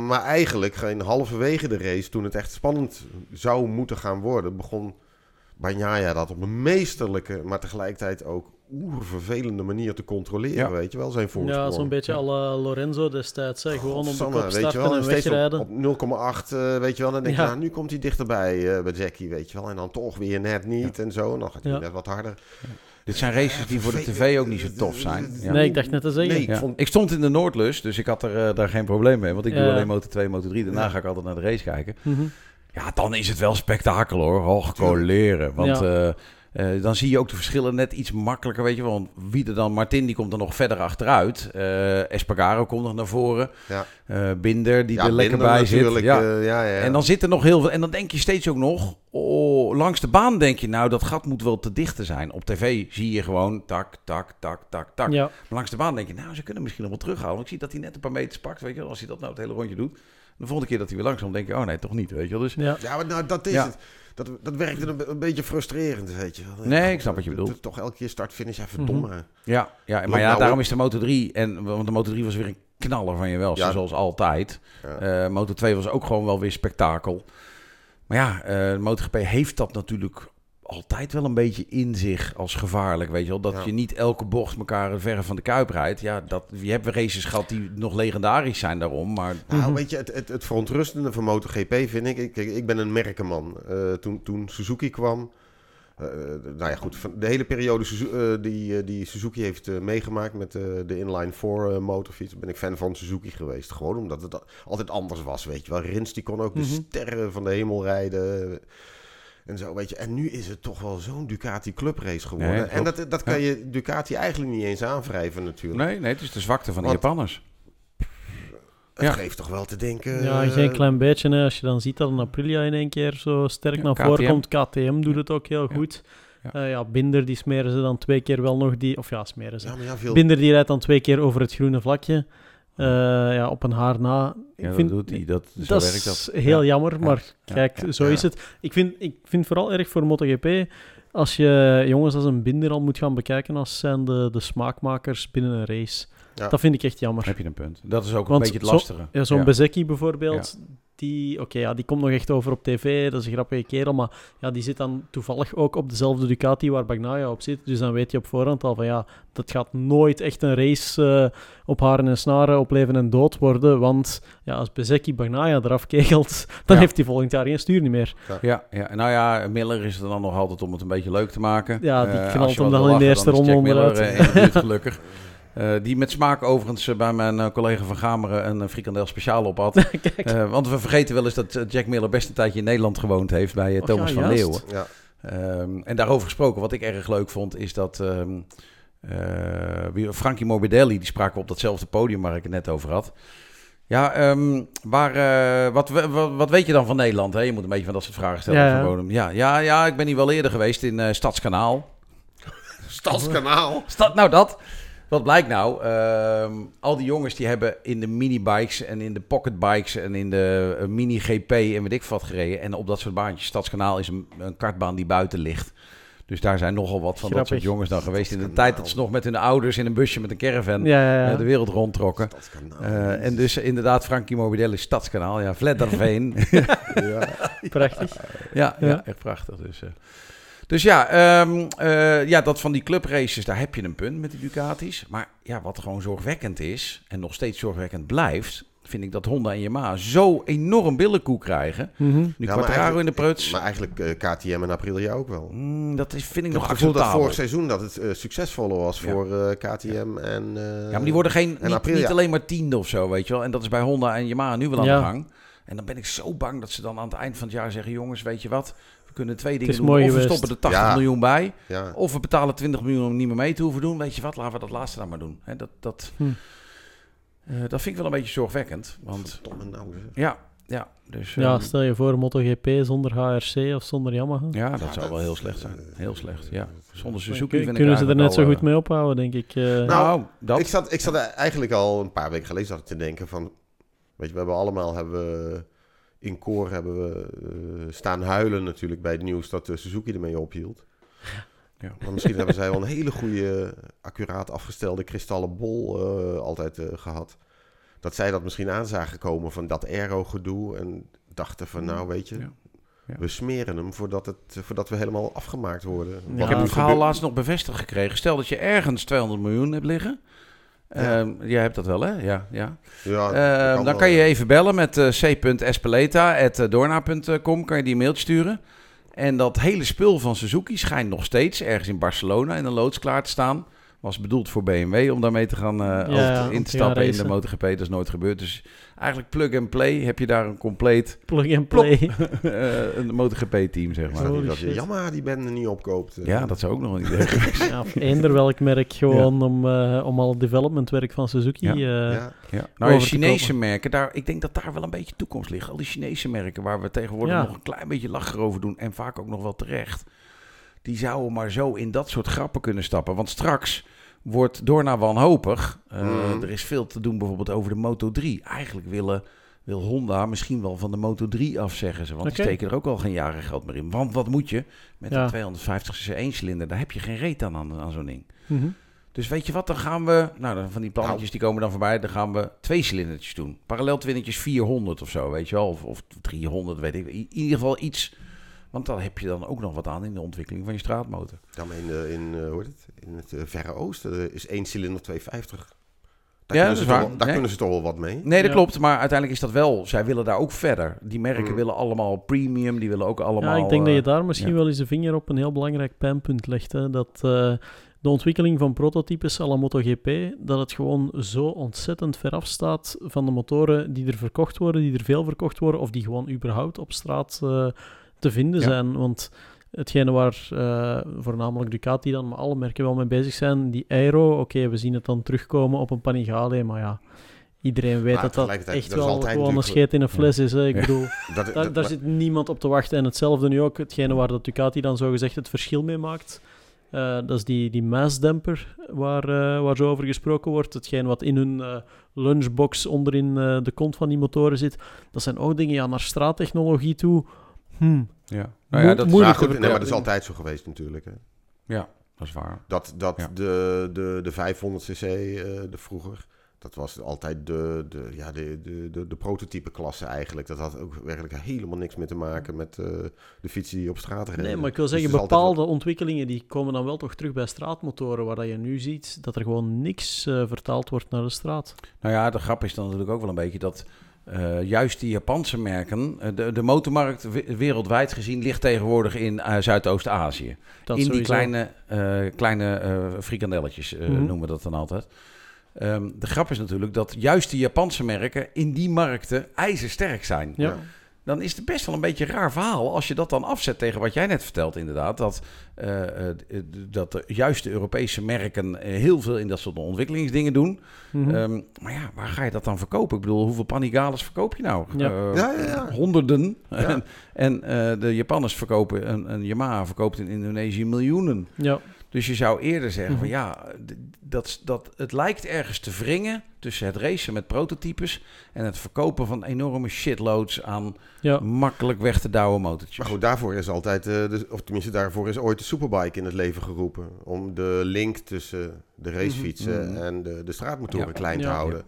maar eigenlijk, geen halverwege de race, toen het echt spannend zou moeten gaan worden, begon Bagnaia dat op een meesterlijke, maar tegelijkertijd ook oervervelende manier te controleren, Ja. weet je wel, zijn voorsprong. Ja, zo'n beetje alle Lorenzo destijds. Hè. Gewoon op de weet je wel, en steeds op- wegrijden. Op, 0,8, eh, weet je wel. Dan denk je, Ja. nou, nu komt hij dichterbij eh bij Jackie, weet je wel. En dan toch weer net niet en zo. En dan gaat hij Ja. net wat harder. Dit zijn races die voor de tv ook niet zo tof zijn. Ja. Nee, ik dacht net te zeggen. Nee, ik Ja. vond... Ik stond in de Noordlus, dus ik had er eh, daar geen probleem mee. Want ik doe alleen Motor 2, Motor 3. Daarna Ja. ga ik altijd naar de race kijken. Mhm. Ja, dan is het wel spektakel hoor. Och, coleren. Want Ja. eh, eh, dan zie je ook de verschillen net iets makkelijker, weet je wel. Want wie er dan, Martin, die komt er nog verder achteruit. Eh Espargaro komt nog naar voren. Ja. Binder, die ja, er lekker bij zit. Ja. ja, ja. En dan zit er nog heel veel. En dan denk je steeds ook nog. Oh, langs de baan denk je, nou, dat gat moet wel te dicht zijn. Op tv zie je gewoon tak, tak, tak, tak, tak. Maar langs de baan denk je, nou, ze kunnen misschien nog wel terughalen. Ik zie dat hij net een paar meters pakt, weet je wel. Als hij dat nou het hele rondje doet. De volgende keer dat hij weer langzaam denk je, oh nee, toch niet, weet je wel. Dus Ja. Ja, maar nou, dat is Ja. het. Dat, dat werkte een, een beetje frustrerend, weet je wel. Nee, ik snap wat je bedoelt. Toch elke keer start-finish, even Mhm. domme. Ja, ja maar ja, nou daarom is de Moto 3. En, want de Moto 3 was weer een knaller van je wel, Ja. zoals altijd. Ja. Eh Moto 2 was ook gewoon wel weer spektakel. Maar ja, eh de MotoGP heeft dat natuurlijk altijd wel een beetje in zich als gevaarlijk, weet je wel. Dat Ja. je niet elke bocht elkaar verre van de kuip rijdt. Ja, dat, je hebt races gehad die nog legendarisch zijn daarom, maar... Nou, Mhm. weet je, het, het, het verontrustende van MotoGP vind ik... Ik, ik, ben een merkenman. Eh, toen, toen Suzuki kwam... eh, nou ja, goed. van De hele periode Suzu- eh, die, die Suzuki heeft meegemaakt met eh, de inline 4 eh, motorfiets... ben ik fan van Suzuki geweest. Gewoon omdat het altijd anders was, weet je wel. Rins die kon ook de Mhm. sterren van de hemel rijden... En zo, weet je. En nu is het toch wel zo'n Ducati clubrace geworden. Nee, en dat, dat kan je Ducati eigenlijk niet eens aanwrijven natuurlijk. Nee, nee, het is de zwakte van de Want- Japanners. Het Ja. geeft toch wel te denken... Ja, eh, geen klein beetje. Hè. Als je dan ziet dat een Aprilia in één keer zo sterk Ja, naar voren komt. KTM doet het ook heel goed. Ja. Ja. ja, Binder, die smeren ze dan twee keer wel nog die... Of ja, smeren ze. Ja, maar ja, veel... Binder, die rijdt dan twee keer over het groene vlakje. Eh, ja, op een haar na. Ik Ja, vind, dat doet hij. Dat, zo dat werkt is dat. heel Ja. jammer, Ja. maar Ja. kijk, Ja. zo Ja. is het. Ik vind, ik vind vooral erg voor MotoGP, als je jongens als een Binder al moet gaan bekijken als zijn de, de smaakmakers binnen een race. Ja. Dat vind ik echt jammer. Heb je een punt. Dat is ook Want een beetje het zo- lastige. Ja, zo'n Ja. Bezecchi bijvoorbeeld, die, oké, ja, die komt nog echt over op tv, dat is een grappige kerel, maar ja, die zit dan toevallig ook op dezelfde Ducati waar Bagnaia op zit, dus dan weet je op voorhand al van ja, dat gaat nooit echt een race eh, op haren en snaren, op leven en dood worden, want ja, als Bezecchi Bagnaia eraf kegelt, *laughs* dan Ja. heeft hij volgend jaar geen stuur niet meer. Ja, ja, nou ja, Miller is er dan nog altijd om het een beetje leuk te maken. Ja, die Eh, knalt je hem dan in de eerste ronde onderuit. eh, gelukkig. *laughs* Eh, die met smaak overigens eh, bij mijn eh, collega van Gameren een frikandel speciaal op had. *laughs* Kijk. Eh, want we vergeten wel eens dat Jack Miller best een tijdje in Nederland gewoond heeft bij Thomas ja, van juist. Leeuwen. Ja. Ehm, en daarover gesproken, wat ik erg leuk vond, is dat ehm eh, wie- Frankie Morbidelli, die spraken we op datzelfde podium waar ik het net over had. Ja, ehm, waar, wat, wat, wat weet je dan van Nederland? Hè? Je moet een beetje van dat soort vragen stellen. Ja, ja. Ja, ja, ja, ik ben hier wel eerder geweest in eh, Stadskanaal. *laughs* Stadskanaal. Stad, nou dat. Wat blijkt nou? Ehm, al die jongens die hebben in de minibikes en in de pocketbikes en in de eh, mini-GP en weet ik wat gereden. En op dat soort baantjes. Stadskanaal is een, een kartbaan die buiten ligt. Dus daar zijn nogal wat van dat soort jongens dan geweest. In de tijd dat ze nog met hun ouders in een busje met een caravan Ja, ja, ja. eh, de wereld rondtrokken. Eh, en dus inderdaad, Frankie Morbidelli, Stadskanaal. Ja, Vledderveen. *laughs* Ja. Prachtig. ja, ja. Ja. echt prachtig. Dus, eh. Dus ja, ehm, eh, ja, dat van die clubraces, daar heb je een punt met die Ducatis. Maar ja, wat gewoon zorgwekkend is, en nog steeds zorgwekkend blijft... vind ik dat Honda en Yamaha zo enorm billenkoek krijgen. Mhm. Nu Ja, in de pruts. Maar eigenlijk eh, KTM en Aprilia ook wel. mm, dat is, vind ik Ik nog het gevoel dat acceptabel. vorig seizoen dat het eh, succesvoller was Ja. voor eh, KTM en... eh, Ja, maar die worden geen, en niet, niet alleen maar tiende of zo, weet je wel. En dat is bij Honda en Yamaha nu wel aan Ja. de gang. En dan ben ik zo bang dat ze dan aan het eind van het jaar zeggen... jongens, weet je wat, kunnen twee dingen is doen. mooi of we stoppen er 80 Ja. miljoen bij... Ja. of we betalen 20 miljoen om niet meer mee te hoeven doen. Weet je wat, laten we dat laatste dan maar doen. Hè, dat, dat, Hm. eh, dat vind ik wel een beetje zorgwekkend. Want Verdomme nou, zeg. ja, ja, dus, Ja, ehm, stel je voor MotoGP zonder HRC of zonder Yamaha. ja, dat Ja, zou dat- wel heel slecht zijn. Heel slecht, ja. Zonder Suzuki Kun- ik kunnen ze er net zo goed eh, mee ophouden, denk ik. eh. Nou, Nou, dat... Ik, zat, ik zat eigenlijk al een paar weken geleden zat ik te denken van... Weet je, we hebben allemaal hebben we, in koor hebben we eh, staan huilen natuurlijk bij het nieuws dat de Suzuki ermee ophield. Ja. Maar misschien hebben zij wel een hele goede, accuraat afgestelde kristallen bol eh, altijd eh, gehad. Dat zij dat misschien aan zagen komen van dat aero-gedoe en dachten van nou weet je, Ja. Ja. we smeren hem voordat, het, voordat we helemaal afgemaakt worden. Ik heb nu het verhaal laatst nog bevestigd gekregen. Stel dat je ergens 200 miljoen hebt liggen. Ja. Ehm, jij hebt dat wel, hè? Ja, ja. Ja, Ehm, dan wel, kan je even bellen met eh c.espeleta.doorna.com. Kan je die mailtje sturen. En dat hele spul van Suzuki schijnt nog steeds ergens in Barcelona in een loods klaar te staan. Was bedoeld voor BMW om daarmee te gaan, eh, om in te stappen in de. MotoGP. Dat is nooit gebeurd. Dus eigenlijk plug and play heb je daar een compleet Plug and play. *laughs* eh, een MotoGP-team, zeg Ik maar. Holy dat je. Yamaha die bende niet opkoopt. eh. Ja, dat zou ook nog een idee *laughs* ja, of eender welk merk gewoon om, eh, om al het developmentwerk van Suzuki. Ja. eh, Ja. Ja. Nou, Chinese merken, daar, ik denk dat daar wel een beetje toekomst ligt. Al die Chinese merken waar we tegenwoordig Ja. nog een klein beetje lachen over doen en vaak ook nog wel terecht. Die zouden maar zo in dat soort grappen kunnen stappen. Want straks wordt Dorna wanhopig. Uh, Mhm. Er is veel te doen bijvoorbeeld over de Moto 3. Eigenlijk willen, wil Honda misschien wel van de Moto 3 afzeggen ze. Want die steken er ook al geen jaren geld meer in. Want wat moet je met Ja. een 250 cc 1 cilinder? Daar heb je geen reet aan aan, aan zo'n ding. mhm. Dus weet je wat, dan gaan we... Nou, dan van die plannetjes die komen dan voorbij. Dan gaan we twee cilindertjes doen. Parallel twinnertjes 400 of zo, weet je wel. Of, of 300, weet ik. In ieder geval iets. Want dan heb je dan ook nog wat aan in de ontwikkeling van je straatmotor. Ja, maar in, de, in, eh, hoe heet het? in het eh, Verre Oosten eh, is één cilinder 250. Daar, Ja, kunnen, ze waar. daar Nee. kunnen ze toch wel wat mee? Nee, dat Ja. klopt. Maar uiteindelijk is dat wel... Zij willen daar ook verder. Die merken Mm. willen allemaal premium. Die willen ook allemaal... ja, ik denk dat je eh, daar misschien ja. wel eens de vinger op een heel belangrijk pijnpunt legt. Hè. Dat eh, de ontwikkeling van prototypes à la MotoGP, dat het gewoon zo ontzettend ver afstaat van de motoren die er verkocht worden, die er veel verkocht worden, of die gewoon überhaupt op straat eh, te vinden zijn. Want hetgene waar eh, voornamelijk Ducati dan, maar alle merken wel mee bezig zijn, die aero, oké, we zien het dan terugkomen op een Panigale, maar ja... Iedereen weet Maar dat dat echt wel gewoon een scheet in een fles is. Hè. Ik Ja. bedoel, *laughs* Dat, daar, dat- daar zit niemand op te wachten. En hetzelfde nu ook, hetgene waar dat Ducati dan zogezegd het verschil mee maakt. eh, dat is die, die maasdemper waar, eh, waar zo over gesproken wordt. Hetgeen wat in hun lunchbox onderin de kont van die motoren zit. Dat zijn ook dingen ja, naar straattechnologie toe. Hm. Ja. Nou ja, dat, goed, nee, maar dat is altijd zo geweest natuurlijk. Hè. ja, dat is waar. Dat, dat Ja. de, de, de 500cc, eh de vroeger, dat was altijd de, de, ja, de, de, de, de prototype klasse eigenlijk. Dat had ook werkelijk helemaal niks meer te maken met eh, de fietsen die op straat reden. Nee, maar ik wil Dus zeggen, altijd bepaalde ontwikkelingen die komen dan wel toch terug bij straatmotoren, waar dat je nu ziet dat er gewoon niks eh, vertaald wordt naar de straat. Nou ja, de grap is dan natuurlijk ook wel een beetje dat eh, juist die Japanse merken, eh, de, de motormarkt we- wereldwijd gezien ligt tegenwoordig in eh, Zuidoost-Azië. In die kleine, eh, kleine eh, frikandelletjes eh, Mhm. noemen we dat dan altijd. Ehm, de grap is natuurlijk dat juist die Japanse merken in die markten ijzersterk zijn. Ja. Dan is het best wel een beetje een raar verhaal als je dat dan afzet tegen wat jij net vertelt inderdaad. Dat, eh, eh, d- dat de, juist de Europese merken eh, heel veel in dat soort ontwikkelingsdingen doen. Mhm. Ehm, maar ja, waar ga je dat dan verkopen? Ik bedoel, hoeveel Panigales verkoop je nou? Ja. Eh, Ja, ja, ja. Honderden. Ja. en *laughs* en eh, de Japanners verkopen, een, een Yamaha verkoopt in Indonesië miljoenen. ja. Dus je zou eerder zeggen Mhm. van ja, d- dat, dat, het lijkt ergens te wringen tussen het racen met prototypes en het verkopen van enorme shitloads aan Ja. makkelijk weg te douwen motortjes. Maar goed, daarvoor is altijd, eh, de, of tenminste daarvoor is ooit de Superbike in het leven geroepen. Om de link tussen de racefietsen Mhm. en de, de straatmotoren Ja. klein te Ja. houden.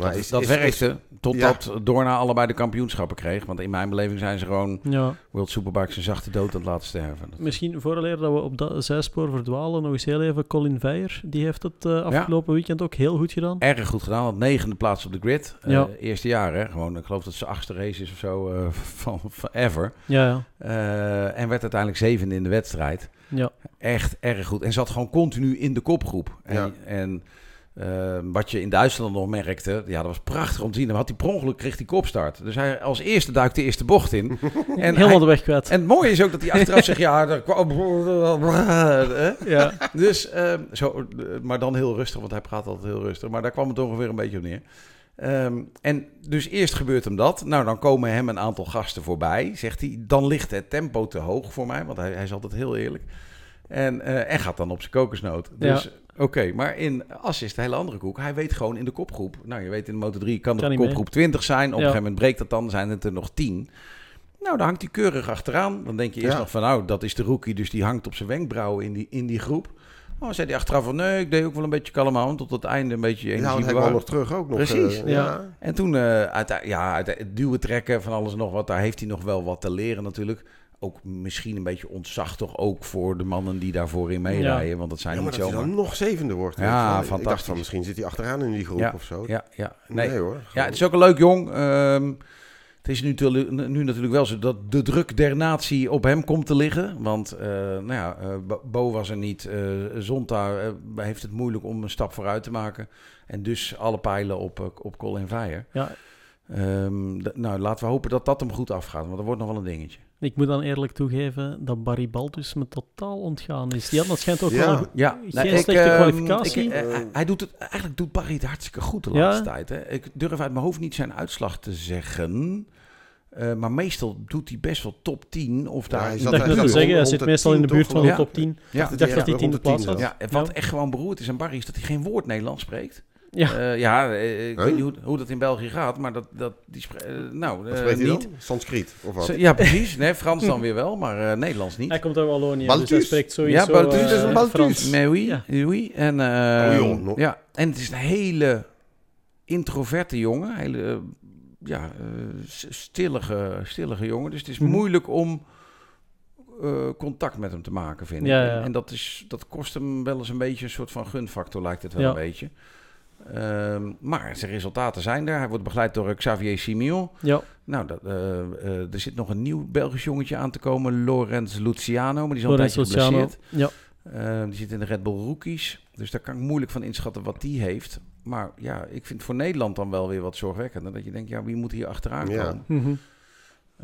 Maar dat is- dat is- werkte totdat Ja. Dorna allebei de kampioenschappen kreeg. Want in mijn beleving zijn ze gewoon Ja. World Superbikes een zachte dood aan het laten sterven. Dat- Misschien vooraleer dat we op dat zijspoor verdwalen, nog eens heel even Colin Veijer. Die heeft het eh, afgelopen weekend ook heel goed gedaan. Erg goed gedaan, had negende plaats op de grid. Eh. Eerste jaar, hè? Gewoon, ik geloof dat het zijn achtste race is of zo eh, *laughs* van, van ever. Ja, ja. Eh, en werd uiteindelijk zevende in de wedstrijd. ja. Echt erg goed. En zat gewoon continu in de kopgroep. En, Ja. en eh, wat je in Duitsland nog merkte, ja, dat was prachtig om te zien. Dan had hij per ongeluk kreeg hij kopstart. Dus hij als eerste duikt de eerste bocht in. *laughs* en, Helemaal de weg kwijt. en het mooie is ook dat hij achteraf zegt, ja, daar kwam... hè? *laughs* ja. Dus, ehm, zo, eh, maar dan heel rustig, want hij praat altijd heel rustig. Maar daar kwam het ongeveer een beetje op neer. Ehm, en dus eerst gebeurt hem dat. Nou, dan komen hem een aantal gasten voorbij, zegt hij. Dan ligt het tempo te hoog voor mij, want hij, hij is altijd heel eerlijk. En, eh, en gaat dan op zijn kokosnoot. Dus oké, maar in As is de hele andere koek. Hij weet gewoon in de kopgroep. Nou, je weet in de Moto 3 kan de Kan kopgroep 20 zijn. Op een gegeven moment breekt dat dan, zijn het er nog 10. Nou, dan hangt hij keurig achteraan. Dan denk je eerst Ja. nog van, nou, dat is de rookie, dus die hangt op zijn wenkbrauwen in die, in die groep. Oh, zei hij achteraf van, nee, ik deed ook wel een beetje kalm aan, tot het einde een beetje Ja, energie kwam bewaren. nog terug ook nog. Precies, eh, ja. ja. En toen, eh uit, ja, uit het duwen trekken van alles en nog wat, daar heeft hij nog wel wat te leren natuurlijk. Ook misschien een beetje ontzag toch ook voor de mannen die daarvoor in meerijden, want dat zijn Ja, maar niet dat zomaar... dan nog zevende wordt. Ja, wel. Ik dacht fantastisch. van, misschien zit hij achteraan in die groep Ja, of zo. Ja, ja, nee. Nee, hoor. Ja, het is ook een leuk jong. Ehm, het is nu, nu natuurlijk wel zo dat de druk der natie op hem komt te liggen. Want eh, nou ja, eh, Bo- was er niet. eh Zonta heeft het moeilijk om een stap vooruit te maken. En dus alle pijlen op, op Colin Veijer. Ja. Ehm, nou, laten we hopen dat dat hem goed afgaat. Want dat wordt nog wel een dingetje. Ik moet dan eerlijk toegeven dat Barry Baltus me totaal ontgaan is. Die had dat schijnt ook Ja. wel een Ja, Geen slechte ehm, kwalificatie. ik, eh, hij- doet het, eigenlijk doet Barry het hartstikke goed de Ja. laatste tijd. Hè. Ik durf uit mijn hoofd niet zijn uitslag te zeggen. Eh, maar meestal doet hij best wel top 10. Of Ja, daar hij Ik zat dacht hij zat zeggen, hij zit meestal in de 10 buurt van de top 10. Ja, ik dacht dat hij rond tiende de 10 plaats had. Ja, wat Ja. echt gewoon beroerd is aan Barry is dat hij geen woord Nederlands spreekt. Ja. Eh, ja, eh, ik Huh? weet niet hoe, hoe dat in België gaat, maar dat, dat die eh, nou, eh, spreekt hij niet. dan? Sanskriet of wat? Ja, precies. Nee, Frans dan weer wel, maar eh, Nederlands niet. Hij komt uit Wallonië, dus Baltus. hij spreekt sowieso Ja, Baltus, dat is een Baltus. Frans. Mais oui, Ja. oui. En, Oh, ja, en het is een hele introverte jongen. Hele, ja, eh, stillige, stillige jongen. Dus het is Mhm. moeilijk om eh, contact met hem te maken, vind ik. Ja, En- ja. En dat, is, dat kost hem wel eens een beetje een soort van gunfactor, lijkt het wel Ja. een beetje. Ehm, maar zijn resultaten zijn er. Hij wordt begeleid door Xavier Simeon. Ja, Nou, dat, eh, eh, er zit nog een nieuw Belgisch jongetje aan te komen, Lorenz Luciano. Maar die is al een Lorenzo tijdje Luciano. geblesseerd. Ja, Eh, die zit in de Red Bull Rookies. Dus daar kan ik moeilijk van inschatten wat die heeft. Maar ja, ik vind voor Nederland dan wel weer wat zorgwekkender. Dat je denkt, ja, wie moet hier achteraan Ja. komen? Mhm.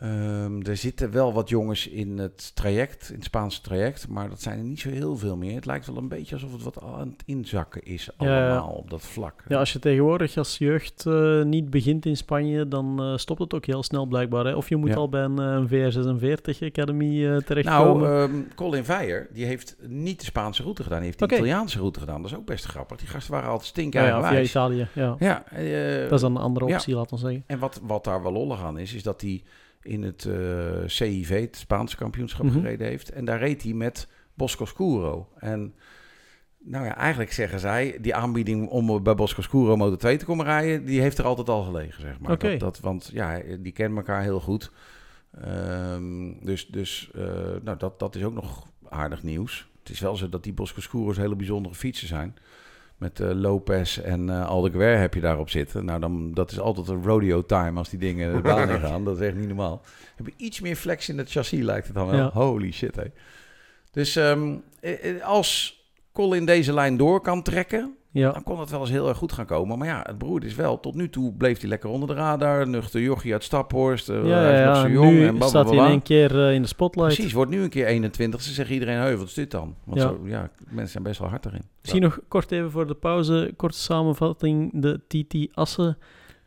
Ehm, er zitten wel wat jongens in het traject, in het Spaanse traject. Maar dat zijn er niet zo heel veel meer. Het lijkt wel een beetje alsof het wat aan het inzakken is Ja, ja. allemaal op dat vlak. ja, als je tegenwoordig als jeugd eh, niet begint in Spanje, dan eh, stopt het ook heel snel blijkbaar. Hè? Of je moet Ja. al bij een, eh, een VR46 Academy terechtkomen. Nou, ehm, Colin Veijer, die heeft niet de Spaanse route gedaan. Die heeft de. Italiaanse route gedaan. Dat is ook best grappig. Die gasten waren altijd ja, stinken ja, via Italië. Ja. Ja, Dat is dan een andere ja. optie, laten we zeggen. En wat, wat daar wel lollig aan is, is dat hij in het eh, CIV, het Spaanse kampioenschap, Mhm. gereden heeft. En daar reed hij met Bosco Scuro. En nou ja, eigenlijk zeggen zij, die aanbieding om bij Bosco Scuro Motor 2 te komen rijden, die heeft er altijd al gelegen, zeg maar. Dat, dat, want ja, die kennen elkaar heel goed. Ehm, dus dus eh, nou, dat, dat is ook nog aardig nieuws. Het is wel zo dat die Bosco Scuro's hele bijzondere fietsen zijn. Met eh, Lopez en eh Aldeguer heb je daarop zitten. Nou, dan, dat is altijd een rodeo time als die dingen de baan *laughs* in gaan. Dat is echt niet normaal. Heb je iets meer flex in het chassis, lijkt het dan wel. Ja. Holy shit, hé. Dus eh, als Colin deze lijn door kan trekken, Ja, dan kon het wel eens heel erg goed gaan komen. Maar ja, het broer is wel, tot nu toe bleef hij lekker onder de radar. Nuchter jochie uit Staphorst. eh, ja, hij ja, jong nu en staat hij in blablabla. één keer eh, in de spotlight. Precies, wordt nu een keer 21. Ze zeggen iedereen, hey, wat is dit dan? Want Ja. Zo, ja, mensen zijn best wel hard erin. Misschien nog kort even voor de pauze, korte samenvatting. De TT Assen.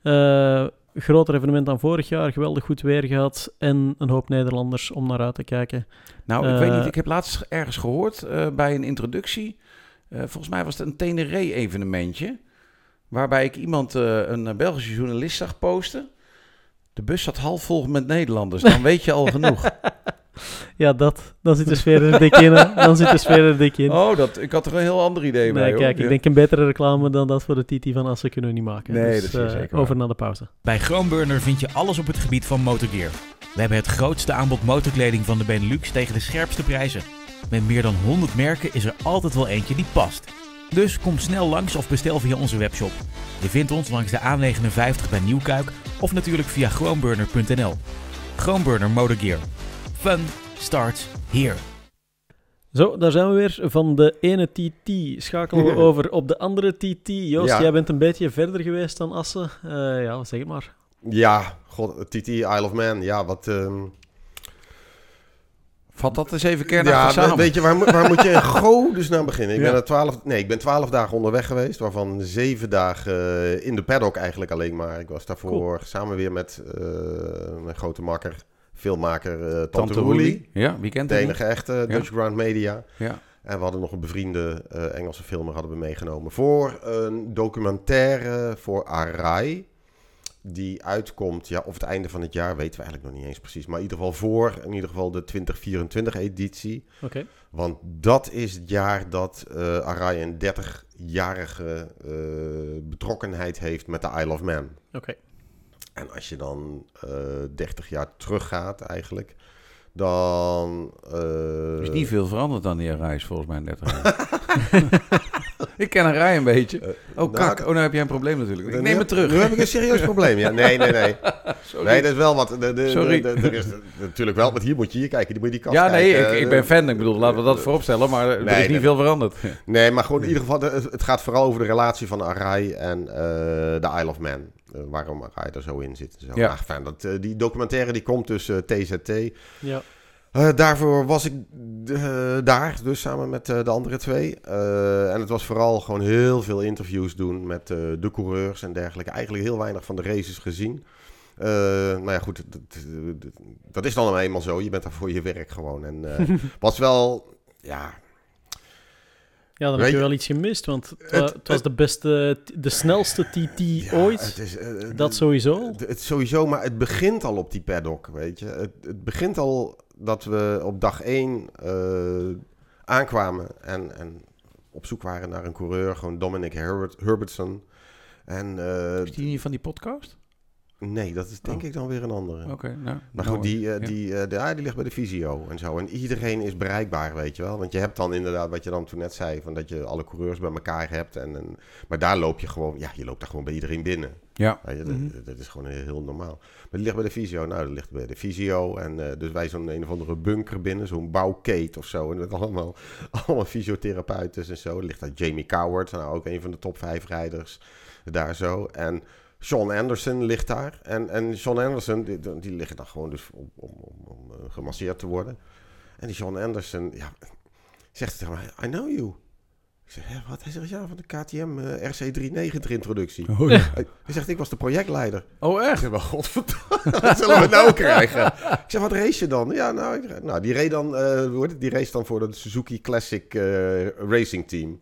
Eh, groter evenement dan vorig jaar, geweldig goed weer gehad en een hoop Nederlanders om naar uit te kijken. Nou, ik weet niet. Ik heb laatst ergens gehoord eh, bij een introductie. Eh, volgens mij was het een Tenere-evenementje. Waarbij ik iemand, eh, een Belgische journalist, zag posten. De bus zat half vol met Nederlanders. Dan weet je al *laughs* genoeg. Ja, dat. Dan zit de sfeer er dik in. hè. Dan zit de sfeer er dik in. Oh, dat, ik had er een heel ander idee bij. nee, hoor. kijk, ik Ja. denk een betere reclame dan dat voor de TT van Assen kunnen we niet maken. Nee, Dus, dat is eh, zeker waar. Over naar de pauze. Bij Groenburner vind je alles op het gebied van motorgear. We hebben het grootste aanbod motorkleding van de Benelux tegen de scherpste prijzen. Met meer dan 100 merken is er altijd wel eentje die past. Dus kom snel langs of bestel via onze webshop. Je vindt ons langs de A59 bij Nieuwkuik of natuurlijk via groenburner.nl. Groenburner Motorgear. Fun starts here. Zo, daar zijn we weer. Van de ene TT schakelen we *laughs* over op de andere TT. Joost, Ja. jij bent een beetje verder geweest dan Assen. Eh, ja, zeg het maar. Ja, god, TT Isle of Man. Ja, wat... ehm, Vat dat eens even kernachtig ja, samen. weet je, waar, moet- waar moet je in *laughs* godesnaam beginnen? Ik Ja. ben er twaalf, nee, ik ben twaalf dagen onderweg geweest, waarvan zeven dagen eh, in de paddock eigenlijk alleen maar. Ik was daarvoor samen weer met eh, mijn grote makker, filmmaker eh Tante, Tante Roelie. Ja, wie kent De enige echte Dutch Ground Media. Ja. En we hadden nog een bevriende Engelse filmer hadden we meegenomen voor een documentaire voor Arai. Die uitkomt, ja, of het einde van het jaar weten we eigenlijk nog niet eens precies. Maar in ieder geval voor, in ieder geval de 2024 editie. Oké. Want dat is het jaar dat eh Arai een 30-jarige eh, betrokkenheid heeft met de Isle of Man. Oké. En als je dan eh 30 jaar teruggaat eigenlijk, dan... eh, Er is niet veel veranderd aan die reis, volgens mij in 30 jaar. *laughs* ik ken een rij een beetje. eh, Oh, nou, kak. Oh, nou heb jij een probleem natuurlijk. Ik neem het terug. Nu heb ik een serieus probleem. Ja, nee, nee, nee. *laughs* Sorry. Nee, dat is wel wat. De, de, de- Sorry. de- er is natuurlijk wel, want hier moet je hier kijken. Die moet je die kast ja, nee, kijken. ik, ik ben fan. Ik bedoel, laten we dat vooropstellen. Maar er Nee, is niet nee. veel veranderd. Nee, maar goed, in ieder geval, het, gaat vooral over de relatie van Arai en eh, de Isle of Man. Eh, waarom Arai er zo in zit. en Zo. Ja. Ja. fijn, dat, eh, die documentaire die komt dus eh, TZT. Ja. Daarvoor was ik daar, dus samen met de andere twee. En het was vooral gewoon heel veel interviews doen met de coureurs en dergelijke. Eigenlijk heel weinig van de races gezien. Eh, nou ja, goed, dat, dat- dat is dan nou eenmaal zo. Je bent daar voor je werk gewoon. En eh, *laughs* was wel, ja, Ja, dan Weet heb je wel iets gemist, want het, wa- Het- het was de beste, de snelste TT ja, ooit. Het is, eh, dat sowieso. Het, het sowieso, maar het begint al op die paddock, weet je. Het, het begint al dat we op dag 1 aankwamen en, en op zoek waren naar een coureur. Gewoon Dominic Herbert, Herbertson. En eh, Is die niet van die podcast? Nee, dat is denk Oh. ik dan weer een andere. Oké, nou. Maar nou, goed, die, ja. die, de, ja, die ligt bij de Visio en zo. En iedereen is bereikbaar, weet je wel. Want je hebt dan inderdaad, wat je dan toen net zei, van dat je alle coureurs bij elkaar hebt. En, en, maar daar loop je gewoon, ja, je loopt daar gewoon bij iedereen binnen. Ja. Je, dat, Mhm. dat is gewoon heel, normaal. Maar die ligt bij de Visio. Nou, dat ligt bij de Visio. En eh, dus wij zo'n een of andere bunker binnen, zo'n bouwkate of zo. En met *laughs* allemaal, allemaal fysiotherapeuten en zo. Er ligt daar Jamie Coward, nou ook een van de top vijf rijders daar zo. En Sean Anderson ligt daar. En, en Sean Anderson, die, die liggen dan gewoon dus om, om, om, om eh, gemasseerd te worden. En die Sean Anderson, ja, zegt tegen mij, I know you. Ik zeg, wat? Hij zegt, ja, van de KTM eh, RC390 introductie. Oh, ja. Hij hij zegt, ik was de projectleider. oh, Ik echt? zeg, maar godverdomme, *laughs* wat zullen we nou krijgen? Ik zeg, wat race je dan? Ja, nou, ik, nou die, reed dan, het? die race dan voor de Suzuki Classic Racing Team.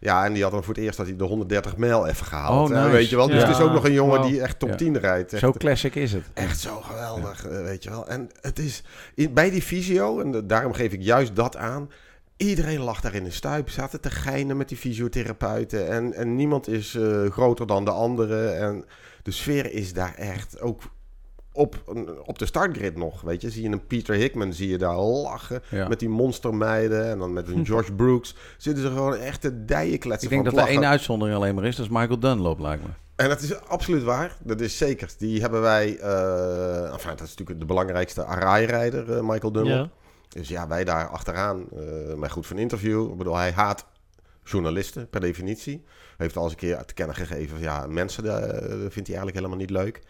Ja, en die had dan voor het eerst dat hij de 130 mijl even gehaald. Oh, nice. weet je wel? Dus Ja. het is ook nog een jongen die echt top Ja. 10 rijdt. Echt, Zo classic is het. echt zo geweldig, eh, weet je wel. En het is in, bij die visio, en de- daarom geef ik juist dat aan... Iedereen lag daar in de stuip, zaten te geinen met die fysiotherapeuten. En, en niemand is eh, groter dan de andere. En de sfeer is daar echt ook op, op de startgrid nog. Weet je, zie je een Peter Hickman, zie je daar lachen. Ja. Met die monstermeiden en dan met een *laughs* George Brooks. Zitten ze gewoon echt te dijen kletsen Ik denk van dat er één uitzondering alleen maar is. Dat is Michael Dunlop, lijkt me. En dat is absoluut waar. Dat is zeker. Die hebben wij... eh enfin, dat is natuurlijk de belangrijkste Arai-rijder, eh, Michael Dunlop. Ja. Dus ja, wij daar achteraan, eh maar goed voor een interview. Ik bedoel, hij haat journalisten per definitie. Heeft al eens een keer te kennen gegeven, van, ja, mensen vindt hij eigenlijk helemaal niet leuk.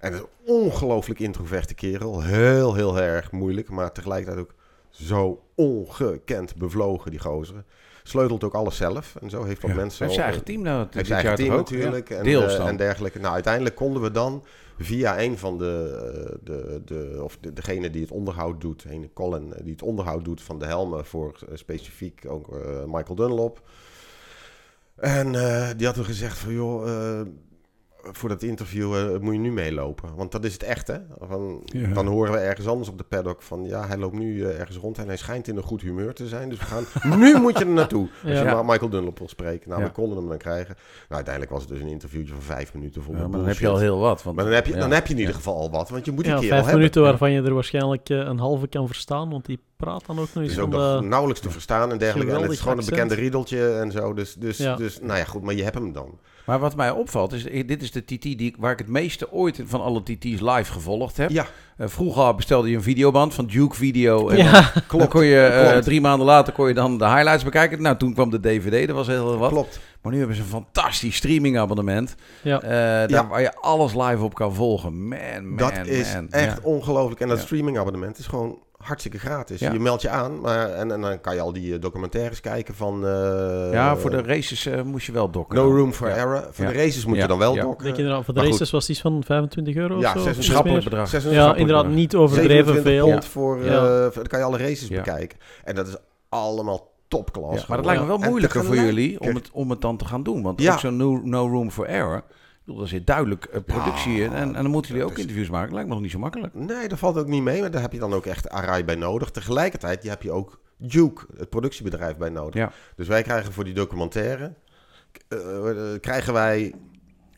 En het een ongelooflijk introverte kerel. Heel, heel erg moeilijk, maar tegelijkertijd ook zo ongekend bevlogen, die gozer. sleutelt ook alles zelf. En zo heeft wat Ja. mensen... Heeft zijn eigen team nou? heeft zijn eigen team ook? natuurlijk. Ja. En, Deels eh, en dergelijke. Nou, uiteindelijk konden we dan via een van de, eh, de, de of de, degene die het onderhoud doet, een Colin, eh, die het onderhoud doet van de helmen voor specifiek ook Michael Dunlop. En die had toen gezegd van, joh, voor dat interview eh, moet je nu meelopen. Want dat is het echt, hè? Van, Ja. Dan horen we ergens anders op de paddock van, ja, hij loopt nu eh, ergens rond en hij schijnt in een goed humeur te zijn. Dus we gaan, *laughs* nu moet je er naartoe. Als Ja. je maar Michael Dunlop wil spreken. Nou, Ja. we konden hem dan krijgen. Nou, uiteindelijk was het dus een interviewtje van vijf minuten vol Ja, met maar dan heb je al heel wat. Want, Maar dan heb je, ja. dan heb je in ieder geval al wat, want je moet die Ja, keer vijf al hebben. minuten waarvan je er waarschijnlijk eh, een halve kan verstaan, want die praat dan ook nog Het eens is ook van nog de... nauwelijks te verstaan en dergelijke. En het is gewoon een bekende riedeltje en zo. Dus, dus, Ja. dus, nou ja, goed, maar je hebt hem dan. Maar wat mij opvalt, is eh, dit is de TT die, waar ik het meeste ooit van alle TT's live gevolgd heb. Ja, Eh, vroeger bestelde je een videoband van Duke Video. En Ja, dan, *laughs* klopt. dan kon je eh, Klopt. drie maanden later kon je dan de highlights bekijken. Nou, toen kwam de DVD, dat was heel wat. Klopt. Maar nu hebben ze een fantastisch streamingabonnement. ja. eh, daar Ja. Waar je alles live op kan volgen. Man, man, dat is man. echt Ja. ongelooflijk. En dat Ja. streamingabonnement is gewoon hartstikke gratis. Ja. Je meldt je aan maar, en, en dan kan je al die eh, documentaires kijken van... eh, ja, voor de races eh, moest je wel dokken. No dan. room for Ja. error. Voor Ja. de races moet Ja. je dan wel Ja. dokken. denk inderdaad, voor de Maar races was het iets van 25 euro Ja, of zo? 26 of Schappelijk bedrag. 26 Ja, Schappelijk inderdaad, bedrag. niet overdreven 27 veel. voor... eh, Ja. voor- dan kan je alle races Ja. bekijken. En dat is allemaal topklas. Ja, maar dat lijkt me wel moeilijker voor jullie om het, om het dan te gaan doen. Want Ja. ook zo'n no, no Room for Error, bedoel, er zit duidelijk eh, productie Ja, in. En, en dan moeten jullie ook is- interviews maken. Lijkt me nog niet zo makkelijk. Nee, dat valt ook niet mee. Maar daar heb je dan ook echt Arai bij nodig. Tegelijkertijd heb je ook Duke, het productiebedrijf, bij nodig. Ja. Dus wij krijgen voor die documentaire... eh, eh, krijgen wij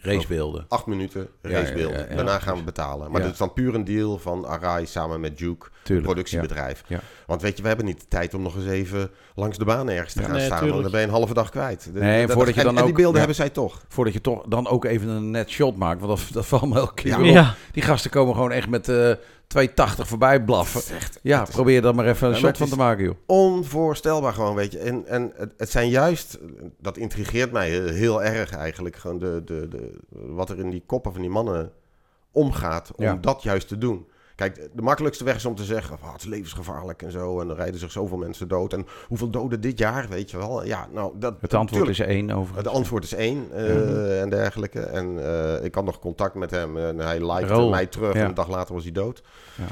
Racebeelden. acht minuten racebeelden. ja, ja, ja. Daarna gaan we betalen. Maar Ja. dat is dan puur een deal van Arai samen met Duke, Tuurlijk. productiebedrijf. Ja. Want weet je, we hebben niet de tijd om nog eens even langs de baan ergens te Ja. gaan Nee, staan. Want dan ben je een halve dag kwijt. De- Nee, dat- voordat je en- dan en die ook- beelden ja. hebben zij toch. Voordat je toch dan ook even een net shot maakt. Want dat, dat valt me elke keer op. Ja, Die gasten komen gewoon echt met eh 280 voorbij blaffen. Ja, is- probeer er dan maar even een Ja, shot van te maken, joh. Onvoorstelbaar gewoon, weet je. En, en het, het zijn juist, dat intrigeert mij heel erg eigenlijk, gewoon de, de, de, wat er in die koppen van die mannen omgaat om Ja. dat juist te doen. Kijk, de makkelijkste weg is om te zeggen, oh, het is levensgevaarlijk en zo. En dan rijden zich zoveel mensen dood. En hoeveel doden dit jaar, weet je wel. Ja, nou, dat, Het antwoord tuurlijk, is één over. Het antwoord is één eh, Mhm. en dergelijke. En eh, ik had nog contact met hem en hij likte mij terug. ja. En een dag later was hij dood. Ja.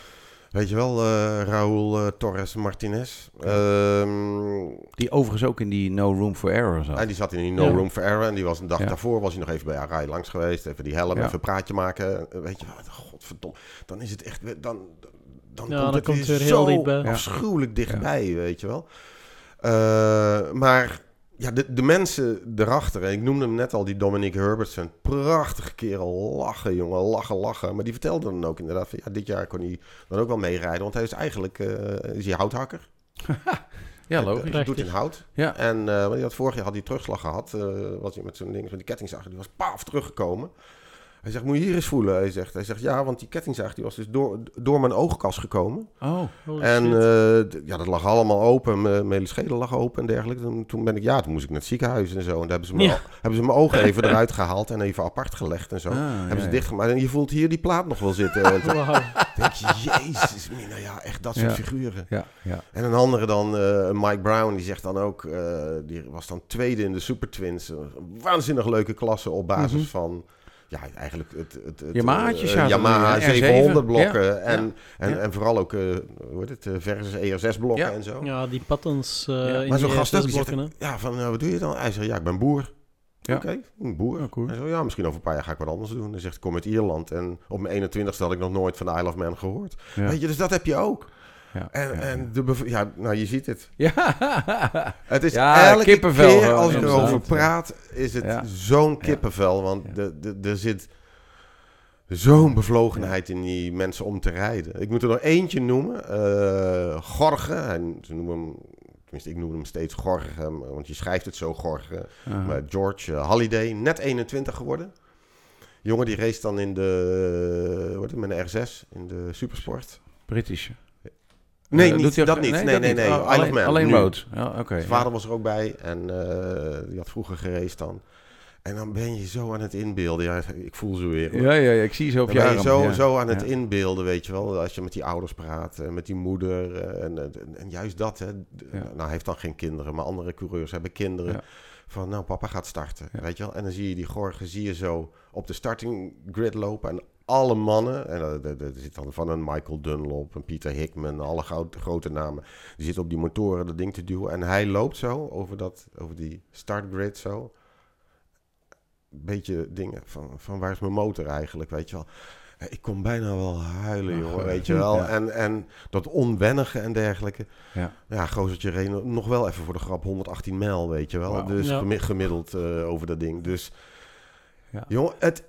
Weet je wel, eh Raúl eh, Torres Martinez. Ehm, Die overigens ook in die No Room for Error zat. en die zat in die No Ja. Room for Error. En die was een dag Ja. daarvoor was hij nog even bij Arai langs geweest. Even die helm, Ja. even een praatje maken. Eh, Weet je wat, godverdomme. Dan is het echt... Dan, dan Ja, komt dan het komt weer heel zo dichtbij. Ja. afschuwelijk dichtbij, weet je wel. Eh, maar ja, de, de mensen erachter, en ik noemde hem net al, die Dominic Herbertson. Prachtige kerel, lachen jongen, lachen, lachen. Maar die vertelde dan ook inderdaad van, ja, dit jaar kon hij dan ook wel meerijden. Want hij is eigenlijk, eh, is hij houthakker. *laughs* Ja, Hij logisch. Prachtig. doet in hout. Ja. En hij had vorig jaar had hij terugslag gehad. eh, was hij met zo'n ding, met die kettingzaag, die was paaf teruggekomen. Hij zegt, moet je hier eens voelen? Hij zegt, hij zegt ja, want die kettingzaag die was dus door, door mijn oogkas gekomen. Oh, En eh, ja, dat lag allemaal open. Mijn hele schedel lag open en dergelijke. Toen, toen ben ik, ja, toen moest ik naar het ziekenhuis en zo. En daar hebben ze mijn, Ja. hebben ze mijn ogen *laughs* even eruit gehaald en even apart gelegd en zo. Ah, hebben ja, ze dichtgemaakt. En je voelt hier die plaat nog wel zitten. *laughs* En toen Wauw. denk je, jezus, mina, ja, echt dat soort Ja. figuren. Ja, ja. En een andere dan, eh, Mike Brown, die zegt dan ook, eh, die was dan tweede in de Super Twins. Een waanzinnig leuke klasse op basis Mhm. van, ja, eigenlijk het, het, het Yamahaatjes eh, zaten Yamaha er, hè? 700 R7, blokken. ja, En, En, ja. en vooral ook, eh hoe heet het, eh, versus ER6 blokken Ja. en zo. Ja, die eh in Maar zo'n gast ook, zegt, ja, van, eh, wat doe je dan? Hij zegt, ja, ik ben boer. Ja. Oké, een boer. Ja, cool. Hij zo, ja, misschien over een paar jaar ga ik wat anders doen. Hij zegt, ik kom uit Ierland. En op mijn 21ste had ik nog nooit van de Isle of Man gehoord. Ja. Weet je, dus dat heb je ook. Ja, En, ja, en de ja, nou, je ziet het. Ja. *laughs* Het is Ja, elke kippenvel keer als ik erover praat, is het Ja. zo'n kippenvel. Want de, de, er zit zo'n bevlogenheid in die mensen om te rijden. Ik moet er nog eentje noemen. eh Gorge. En ze noemen hem, tenminste ik noem hem steeds Gorge, want je schrijft het zo Gorge. Maar George eh, Halliday, net 21 geworden. Jongen die race dan in de, wat is het, met een R6 in de Supersport. British. Nee, Eh, niet, ook- dat niet. Nee, nee, nee. Oh, alleen Man, alleen nu. road. Ja, oké. Zijn ja. vader was er ook bij en eh, die had vroeger geraced dan. En dan ben je zo aan het inbeelden. Ja, ik voel ze weer. hoor. Ja, ja, ja, ik zie ze op Dan je ben je zo, ja. zo aan het Ja. inbeelden, weet je wel. Als je met die ouders praat, eh, met die moeder. En, en, en juist dat, hè. Ja. Nou, hij heeft dan geen kinderen, maar andere coureurs hebben kinderen. Van, nou, papa gaat starten, weet je wel. En dan zie je die Gorgen, zie je zo op de starting grid lopen. En alle mannen, en er- er er zit dan van een Michael Dunlop, een Peter Hickman, alle gro- grote namen. Die zitten op die motoren dat ding te duwen. En hij loopt zo over, dat, over die startgrid zo. Beetje dingen van, van waar is mijn motor eigenlijk, weet je wel. Ik kon bijna wel huilen, goed. weet je wel. Ja. En, en dat onwennige en dergelijke. Ja. Ja, gozertje reed nog wel even voor de grap 118 mijl, weet je wel. Dus Ja. gemiddeld eh, over dat ding. Dus, Ja. jongen, het,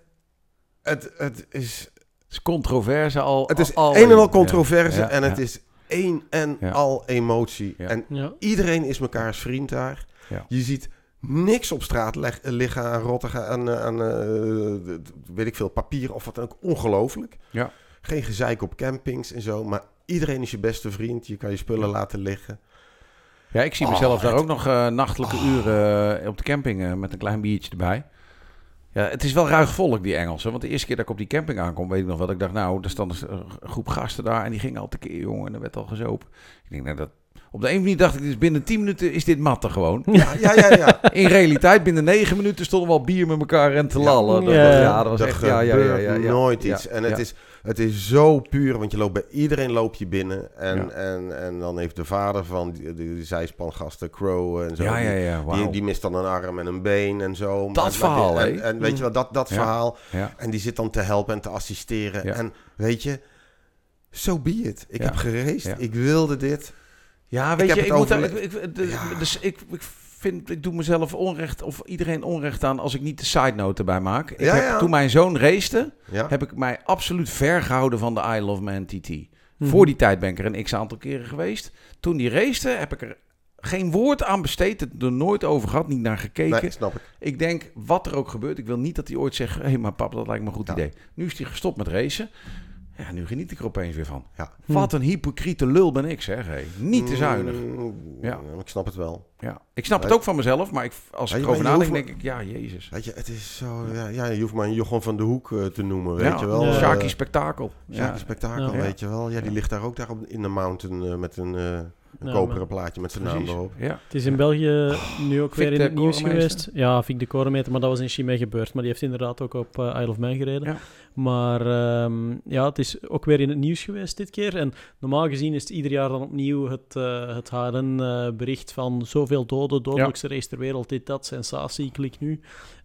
het, het is, Het is controverse al. het is al, een en al controverse Ja, en het ja. is één en Ja. al emotie. Ja. En Ja. iedereen is mekaars vriend daar. Ja. Je ziet niks op straat leg- liggen aan rotten, aan, eh, aan eh, weet ik veel, papier of wat dan ook. Ongelooflijk. Ja. Geen gezeik op campings en zo, maar iedereen is je beste vriend. Je kan je spullen laten liggen. Ja, ik zie Oh, mezelf daar het- ook nog eh, nachtelijke uren eh, op de camping met een klein biertje erbij. Ja, het is wel ruig volk, die Engelsen. Want de eerste keer dat ik op die camping aankom, weet ik nog wel. Ik dacht, nou, er stond een groep gasten daar en die gingen al tekeer, jongen. En er werd al gezopen. Ik denk, nou, dat... Op de een manier dacht ik, dus binnen 10 minuten is dit matten gewoon. Ja, ja, ja. ja. In realiteit, binnen 9 minuten stonden we al bier met elkaar en te Ja. lallen. Dat, Ja. ja, dat was Dat echt... Ja, ja, ja, gebeurt ja, ja. nooit Ja, iets. En het, ja. is, het is zo puur, want je loopt bij iedereen loop je binnen. En, Ja. en, en dan heeft de vader van die, die, zijspangasten, Crow en zo. Ja, ja, die- ja, Die, die mist dan een arm en een been en zo. Maar- verhaal, en, hè? en weet je wel, dat, dat Ja. verhaal. Ja. En die zit dan te helpen en te assisteren. Ja. En weet je, so be it. Ik Ja. heb gereisd, Ja. ik wilde dit. Ja, weet je, ik, moet over- daar- ik, ik- de- Ja. dus ik, ik vind, ik doe mezelf onrecht, of iedereen onrecht aan, als ik niet de side note erbij maak. Ik Ja, heb, ja. Toen mijn zoon racete, Ja, heb ik mij absoluut ver gehouden van de Isle of Man TT. Mhm. Voor die tijd ben ik er een x-aantal keren geweest. Toen die racete, heb ik er geen woord aan besteed, het er nooit over gehad, niet naar gekeken. nee, snap ik. Ik denk, wat er ook gebeurt, ik wil niet dat hij ooit zegt... hé, hey, maar pap, dat lijkt me een goed Ja. idee. Nu is hij gestopt met racen. Ja, nu geniet ik er opeens weer van. Ja. Wat een hypocriete lul ben ik, zeg. Hé. Niet te zuinig. Mm, Ja. Ik snap het wel. Ja. Ik snap het ook van mezelf, maar ik, als Ja, ik erover nadenk, denk ik... Ja, jezus. Weet je, het is zo... Ja, ja je hoeft maar een Jochem van de Hoek eh, te noemen, weet ja, je wel. Ja. Eh, Spektakel. Sjaki Ja. Spektakel, Ja. weet je wel. Ja, die Ja. ligt daar ook daar op, in de mountain eh, met een, eh, een Ja, koperen maar- plaatje met zijn naam erop. Ja. Het is in België nu ook weer in het nieuws geweest. Ja, Vic de Korenmeter, maar dat was in Chimay gebeurd. Maar die heeft inderdaad ook op eh, Isle of Man gereden. Ja. Maar ehm, ja, het is ook weer in het nieuws geweest dit keer. En normaal gezien is het ieder jaar dan opnieuw het, eh het HRN-bericht van zoveel doden, dodelijkste race ter wereld, dit, dat, sensatie, klik nu.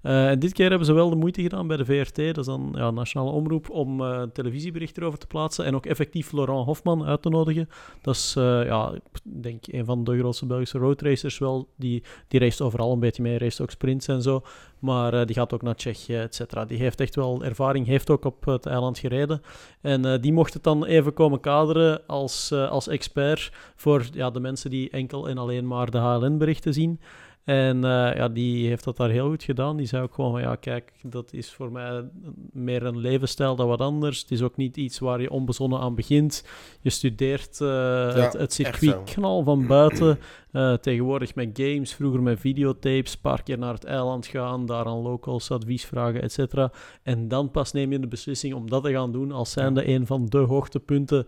Eh, en dit keer hebben ze wel de moeite gedaan bij de VRT, dat is dan ja, Nationale Omroep, om eh, een televisiebericht erover te plaatsen en ook effectief Laurent Hofman uit te nodigen. Dat is, eh, ja, ik denk een van de grootste Belgische roadracers wel. Die, die race overal een beetje mee, race ook sprints en zo. Maar die gaat ook naar Tsjechië, et cetera. Die heeft echt wel ervaring, heeft ook op het eiland gereden. En die mocht het dan even komen kaderen als, als expert voor ja, de mensen die enkel en alleen maar de HLN-berichten zien. En eh, ja, die heeft dat daar heel goed gedaan. Die zei ook gewoon van, ja, kijk, dat is voor mij meer een levensstijl dan wat anders. Het is ook niet iets waar je onbezonnen aan begint. Je studeert eh, het, circuit knal van buiten. Eh, tegenwoordig met games, vroeger met videotapes, een paar keer naar het eiland gaan, daar aan locals advies vragen, et cetera. En dan pas neem je de beslissing om dat te gaan doen als zijnde een van de hoogtepunten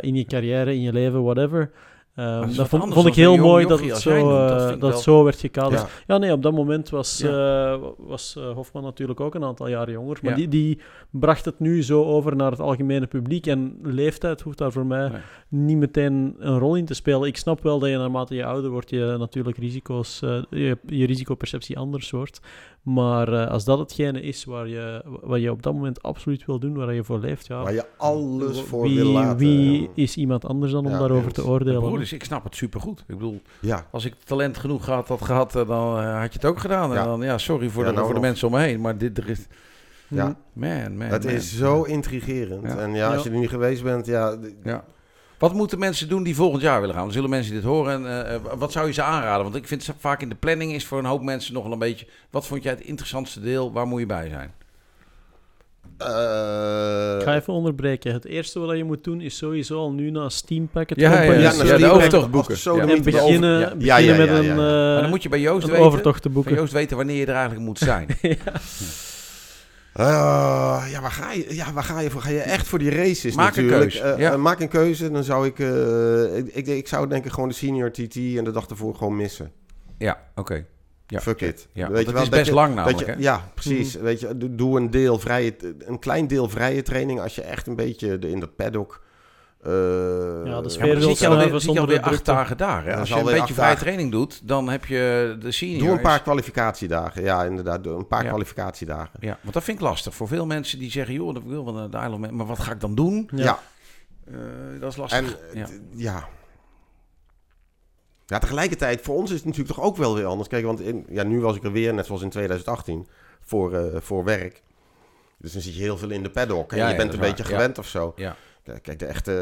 in je carrière, in je leven, whatever. Ehm, dat vond, ik heel mooi dat het zo, jij noemt. Dat eh, dat wel- zo werd gekaderd. Ja. Ja, nee, op dat moment was, Ja. eh, was eh, Hofman natuurlijk ook een aantal jaren jonger. Maar Ja. die, die bracht het nu zo over naar het algemene publiek. En leeftijd hoeft daar voor mij Nee. niet meteen een rol in te spelen. Ik snap wel dat je naarmate je ouder wordt, je natuurlijk risico's, je, je risicoperceptie anders wordt. Maar eh, als dat hetgene is waar je, wat je op dat moment absoluut wil doen, waar je voor leeft, ja. Waar je alles voor wie, wil laten. wie is iemand anders dan om Ja, daarover eens. te oordelen? Broeders, ik snap het supergoed. Ik bedoel, Ja, als ik talent genoeg had, had gehad, eh, dan eh, had je het ook gedaan. En Ja. dan, ja, sorry voor, Ja, de, nou voor de mensen om me heen, maar dit er is... ja. Man, man, het man. is zo intrigerend. Ja. En ja, als Ja. je er niet geweest bent, Ja. Wat moeten mensen doen die volgend jaar willen gaan? Dan zullen mensen dit horen. En, eh, eh, wat zou je ze aanraden? Want ik vind ze- vaak in de planning is voor een hoop mensen nog wel een beetje... Wat vond jij het interessantste deel? Waar moet je bij zijn? eh, Ik ga even onderbreken. Het eerste wat je moet doen is sowieso al nu naar Steam Packet Ja, ja, ja, ja, eh, de overtocht boeken. zo Ja. En beginnen, beginnen Ja, ja, ja, met ja, een, ja. Maar eh, dan moet je bij Joost een weten, overtocht te bij boeken. Joost weten wanneer je er eigenlijk moet zijn. *laughs* Eh, ja, waar ga je, ja, waar ga je voor? Ga je echt voor die races Maak een natuurlijk? keus, Eh, ja. eh, maak een keuze, dan zou ik, ik, ik... Ik zou denk ik gewoon de senior TT en de dag ervoor gewoon missen. Ja, oké. Ja. Fuck it. Ja, Weet je het wel, is best je- lang dat namelijk, je- hè? Ja, precies. Weet je, doe- doe een deel vrije, een klein deel vrije training als je echt een beetje de- in dat paddock. Eh, Ja, de sfeer zit je alweer, zit je alweer acht dagen daar. Hè? Als je een beetje vrije training doet, dan heb je de senior. Doe een paar kwalificatiedagen. Ja, inderdaad. Doe een paar Ja. kwalificatiedagen. Ja, want dat vind ik lastig. Voor veel mensen die zeggen, joh, dat wil wel naar de Man, maar wat ga ik dan doen? Ja. Ja. Eh, dat is lastig. En ja. ja. ja. Tegelijkertijd, voor ons is het natuurlijk toch ook wel weer anders. Kijk, want in, ja, nu was ik er weer, net zoals in 2018, voor, eh, voor werk. Dus dan zit je heel veel in de paddock. En Ja, je ja, bent een beetje waar. Ja. gewend of zo. Ja. Kijk, kijk, de echte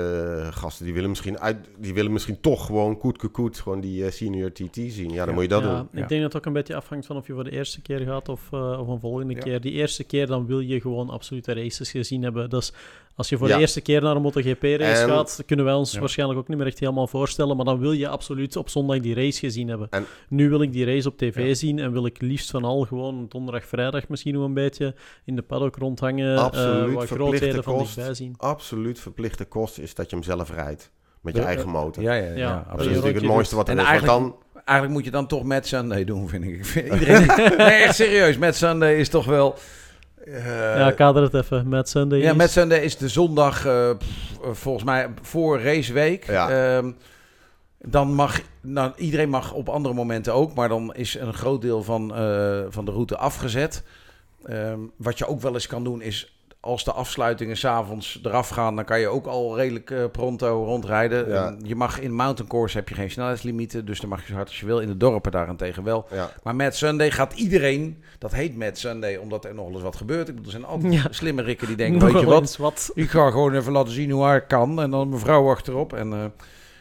eh, gasten, die willen misschien, uit, die willen misschien toch gewoon koet koet gewoon die eh, senior TT zien. Ja, dan Ja. moet je dat ja, doen. Ik Ja. denk dat het ook een beetje afhangt van of je voor de eerste keer gaat of, eh, of een volgende Ja. keer. Die eerste keer dan wil je gewoon absolute races gezien hebben. Dus als je voor Ja. de eerste keer naar een MotoGP-race En- gaat, kunnen wij ons Ja. waarschijnlijk ook niet meer echt helemaal voorstellen. Maar dan wil je absoluut op zondag die race gezien hebben. En- nu wil ik die race op tv Ja. zien en wil ik liefst van al gewoon donderdag, vrijdag misschien nog een beetje in de paddock rondhangen. Absoluut, eh, wat grootheden van dichtbij zien. Absoluut verplichte kost is dat je hem zelf rijdt. Met je eigen motor. Ja, ja, ja, Ja, dat is natuurlijk het mooiste wat er En is. Eigenlijk- dan, Eigenlijk moet je dan toch Mad Sunday doen, vind ik. Ik vind Iedereen, *laughs* nee, echt serieus. Mad Sunday is toch wel... eh, ja, kader het even. Met Sunday. Ja, is- Mad Sunday is de zondag, eh, pff, volgens mij, voor raceweek. Ja. Ehm, dan mag, nou, iedereen mag op andere momenten ook, maar dan is een groot deel van, eh, van de route afgezet. Ehm, wat je ook wel eens kan doen is, als de afsluitingen s'avonds eraf gaan, dan kan je ook al redelijk eh, pronto rondrijden. Ja. Je mag in mountain course heb je geen snelheidslimieten, dus dan mag je zo hard als je wil. In de dorpen daarentegen wel. ja. Maar Mad Sunday gaat iedereen, dat heet Mad Sunday, omdat er nog eens wat gebeurt. Ik bedoel, er zijn altijd Ja. slimme rikken die denken, weet je wel wat, wat. ik ga gewoon even laten zien hoe hard kan. En dan mijn vrouw achterop. En eh,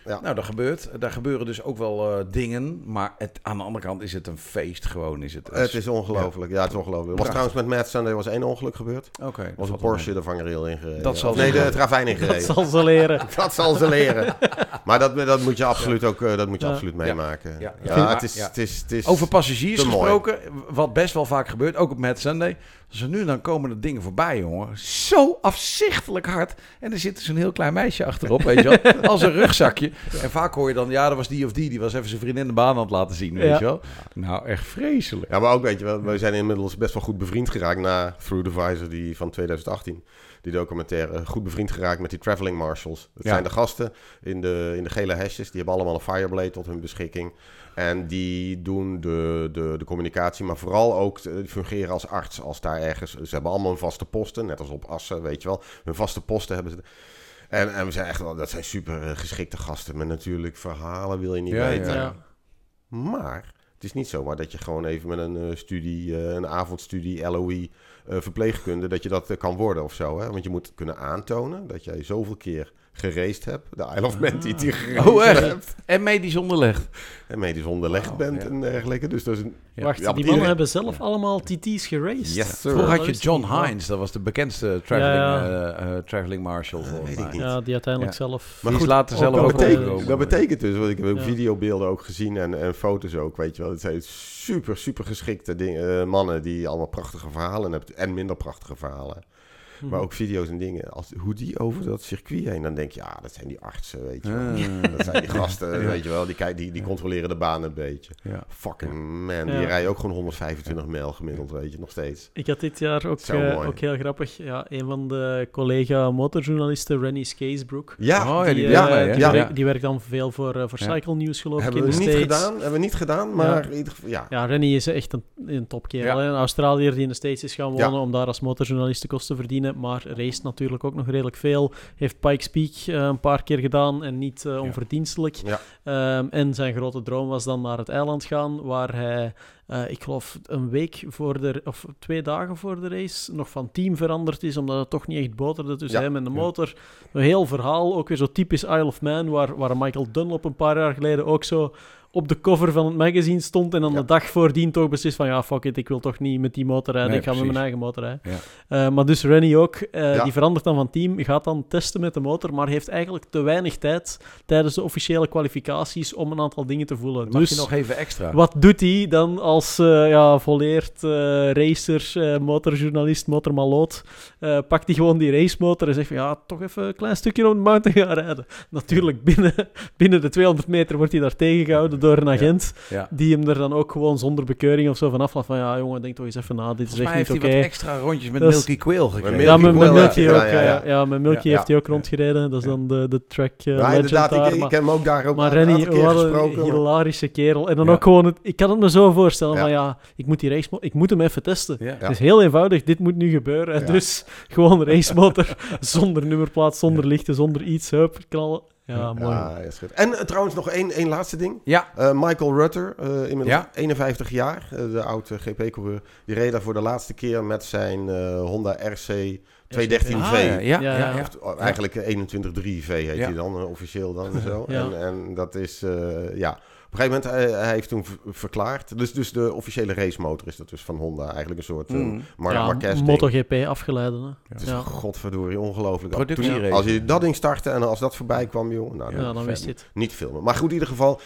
Ja. nou, dat gebeurt. Daar gebeuren dus ook wel eh, dingen. Maar het, aan de andere kant is het een feest gewoon. Is het, Het is ongelooflijk. Ja, het is ongelooflijk. Was trouwens met Mad Sunday was één ongeluk gebeurd. Oké. Was een Porsche de vangrail ingereden. Dat zal nee, de travijn *laughs* Dat ingereden. zal ze leren. *laughs* Dat zal ze leren. Maar dat, dat moet je absoluut ook eh, dat moet je Ja. absoluut meemaken. Ja, het, is, het, is, het is... Over passagiers mooi. gesproken, wat best wel vaak gebeurt, ook op Mad Sunday. Als er nu dan komen er dingen voorbij, jongen. Zo afzichtelijk hard. En er zit dus een heel klein meisje achterop, weet je wel. *laughs* Als een rugzakje. En vaak hoor je dan, ja, dat was die of die. Die was even zijn vriendin de baan aan het laten zien, weet Ja. je wel. Nou, echt vreselijk. Ja, maar ook, weet je wel, we zijn inmiddels best wel goed bevriend geraakt na Through the Visor die van 2018. Die documentaire. Goed bevriend geraakt met die traveling marshals. Dat Ja. zijn de gasten in de, in de gele hesjes. Die hebben allemaal een Fireblade tot hun beschikking. En die doen de, de, de communicatie, maar vooral ook eh, die fungeren als arts. Als daar ergens, ze hebben allemaal hun vaste posten, net als op Assen, weet je wel. Hun vaste posten hebben ze. En, en we zijn echt wel, dat zijn super eh, geschikte gasten. Met natuurlijk verhalen wil je niet Ja, weten. Ja. Maar het is niet zomaar dat je gewoon even met een eh, studie, eh, een avondstudie, LOE, verpleegkunde, dat je dat kan worden of zo. Hè? Want je moet kunnen aantonen dat jij zoveel keer geraced hebt. De Isle of Man die die geraced Oh, echt? hebt. En medisch onderlegd. En medisch onderlegd bent ja. en dergelijke. Dus dat is een... Ja. Wacht, Ja, die mannen iedereen- hebben zelf allemaal TT's geraced. Yes, sir. Vroeger dat had je John. Hines, dat was de bekendste traveling, Ja, eh, eh, traveling marshal. volgens weet ik mij. niet. Ja, die uiteindelijk Ja. zelf... Maar Die is later zelf ook ook Dat betekent, dat betekent dus, want ik heb videobeelden ook gezien en, en foto's ook, weet je wel. Het zijn super, super geschikte dingen, eh, mannen die allemaal prachtige verhalen hebben en minder prachtige verhalen. Maar ook video's en dingen. Als, hoe die over dat circuit heen. Dan denk je, ja, dat zijn die artsen, weet je wel. Ah. *laughs* Dat zijn die gasten, Ja. weet je wel. Die, die, die Ja. controleren de baan een beetje. Ja. Fucking man, Ja. die rijden ook gewoon 125 mijl gemiddeld, weet je, nog steeds. Ik had dit jaar ook, eh, ook heel grappig. Ja, een van de collega motorjournalisten, Rennie. Ja, Oh, ja, die die, doet eh, die, Ja. werkt, die werkt dan veel voor, eh, voor Ja. Cycle News, geloof hebben ik, we in de niet States. gedaan. Hebben we niet gedaan, maar in ieder geval, ja. Ja, Rennie is echt een, een topkerel. Ja. hè. Een Australiër die in de States is gaan wonen Ja. om daar als motorjournalist de kosten te verdienen. Maar race natuurlijk ook nog redelijk veel. Heeft Pikes Peak eh, een paar keer gedaan en niet eh, onverdienstelijk. Ja. Ehm, en zijn grote droom was dan naar het eiland gaan, waar hij, eh, ik geloof, een week voor de, of twee dagen voor de race nog van team veranderd is, omdat het toch niet echt boterde tussen Ja. hem en de motor. Een heel verhaal, ook weer zo typisch Isle of Man, waar, waar Michael Dunlop een paar jaar geleden ook zo op de cover van het magazine stond en dan Ja. de dag voordien toch beslist van ja, fuck it, ik wil toch niet met die motor rijden, Nee, ik ga met mijn eigen motor rijden. Ja. Eh, maar dus Rennie ook, eh, Ja. die verandert dan van team, gaat dan testen met de motor, maar heeft eigenlijk te weinig tijd tijdens de officiële kwalificaties om een aantal dingen te voelen. Mag dus je nog even extra? wat doet hij dan als eh, ja, volleerd racer, motorjournalist, motormaloot? Pakt hij gewoon die racemotor en zegt van ja, toch even een klein stukje om de mountain gaan rijden. *laughs* Natuurlijk, binnen, binnen de 200 meter wordt hij daar tegengehouden door een agent, Ja. die hem er dan ook gewoon zonder bekeuring of zo vanaf laat van ja, jongen, denk toch eens even na, dit is echt niet hij oké. wat extra rondjes met Milky Quill gekregen. Ja, met. Milky ook. Ja, met Milky heeft hij ook rondgereden. Dat is dan de, de track Ja, legend inderdaad, daar. ik, ik maar- heb hem ook daar ook maar een Rennie, hilarische kerel. En dan ook gewoon, het, ik kan het me zo voorstellen van ja, ik moet die race, ik moet hem even testen. Het is heel eenvoudig, dit moet nu gebeuren. Dus *laughs* gewoon racemotor, *laughs* zonder nummerplaat, zonder lichten, zonder iets, hup, knallen. Ja, mooi. Ja, goed. En eh, trouwens nog één, één laatste ding. Ja. Eh, Michael Rutter, eh, inmiddels Ja. 51 jaar, de oude GP-coureur. Die reed daar voor de laatste keer met zijn eh, Honda RC 213V. Ah, ja, ja, Ja, ja, ja. ja. Of, Eigenlijk 21.3V heet Ja. hij dan, officieel dan *laughs* en zo. Ja. En, en dat is, eh, ja... Op een gegeven moment, eh, hij heeft toen verklaard... Dus, dus de officiële racemotor is dat dus van Honda. Eigenlijk een soort uh, Mm. Mar ja, Marquez ding. MotoGP afgeleiden. Hè. Het is Ja. godverdorie ongelooflijk. Toen- Als je dat ding startte en als dat voorbij kwam, joh... Nou, Ja, dan vet. wist je het. Niet filmen. Maar goed, in ieder geval...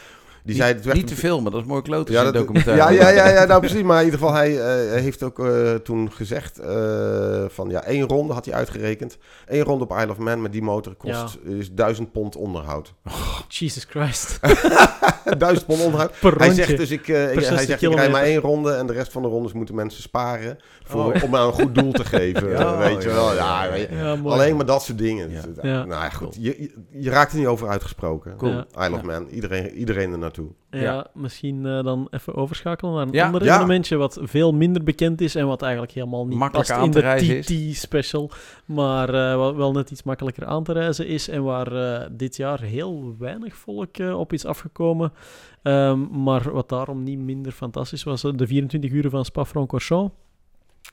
Die Niet, zei, het werd niet te filmen, dat is mooi kloten ja, in dat, de documentaire. ja, ja, ja, ja, nou precies. Maar in ieder geval, hij eh, heeft ook eh, toen gezegd eh, van ja, één ronde had hij uitgerekend. Eén ronde op Isle of Man met die motor kost is duizend pond onderhoud. *laughs* Jesus Christ. *laughs* duizend pond onderhoud. Per Hij rondje. zegt dus, ik, eh, ik- 60 hij zegt, ik rijd maar één ronde en de rest van de rondes moeten mensen sparen voor, Oh. om aan een goed doel te *laughs* geven. Ja, weet je ja, wel. ja, Ja, ja. Ja. Alleen maar dat soort dingen. Ja. Dus, Ja. Nou ja, goed. Je, je, je raakt er niet over uitgesproken. Cool. Isle of Man. Iedereen, iedereen er naartoe. Ja, Ja. misschien eh, dan even overschakelen naar een Ja. ander evenementje wat veel minder bekend is en wat eigenlijk helemaal niet Makkelijk past aan in te de reizen is. TT-special, maar eh, wat wel net iets makkelijker aan te reizen is en waar eh, dit jaar heel weinig volk op is afgekomen. Ehm, maar wat daarom niet minder fantastisch was, de 24 uur van Spa-Francorchamps.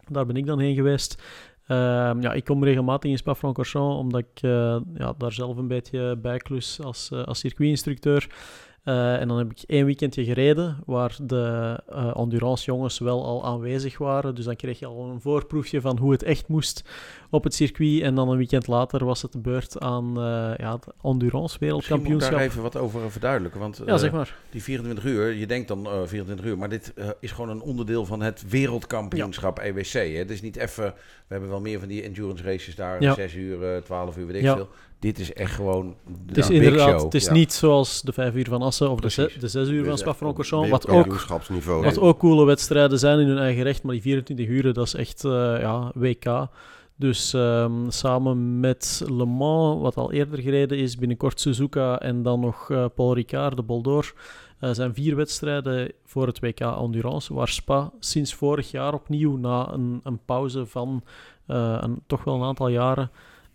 Daar ben ik dan heen geweest. Ehm, ja, ik kom regelmatig in Spa-Francorchamps, omdat ik ja, daar zelf een beetje bij klus als, eh, als circuitinstructeur. Eh, en dan heb ik één weekendje gereden, waar de eh endurance jongens wel al aanwezig waren. Dus dan kreeg je al een voorproefje van hoe het echt moest op het circuit. En dan een weekend later was het de beurt aan eh, ja, het endurance Misschien moet ik wereldkampioenschap. daar even wat over verduidelijken. Want Ja, zeg maar. die 24 uur, je denkt dan eh 24 uur, maar dit is gewoon een onderdeel van het wereldkampioenschap EWC. Hè? Het is niet even, we hebben wel meer van die endurance races daar, Ja. 6 uur, eh, 12 uur, weet ik veel. Dit is echt gewoon Het is een big inderdaad, show. het is ja. niet zoals de vijf uur van Assen of de, ze- Precies. de zes uur van Spa-Francorchamps. Wat ook. Wat ook coole wedstrijden zijn in hun eigen recht, maar die 24 uur, dat is echt eh, ja, WK. Dus ehm, samen met Le Mans, wat al eerder gereden is, binnenkort Suzuka en dan nog eh, Paul Ricard, de Boldor, eh, zijn vier wedstrijden voor het WK Endurance, waar Spa sinds vorig jaar opnieuw, na een, een pauze van eh, een, toch wel een aantal jaren,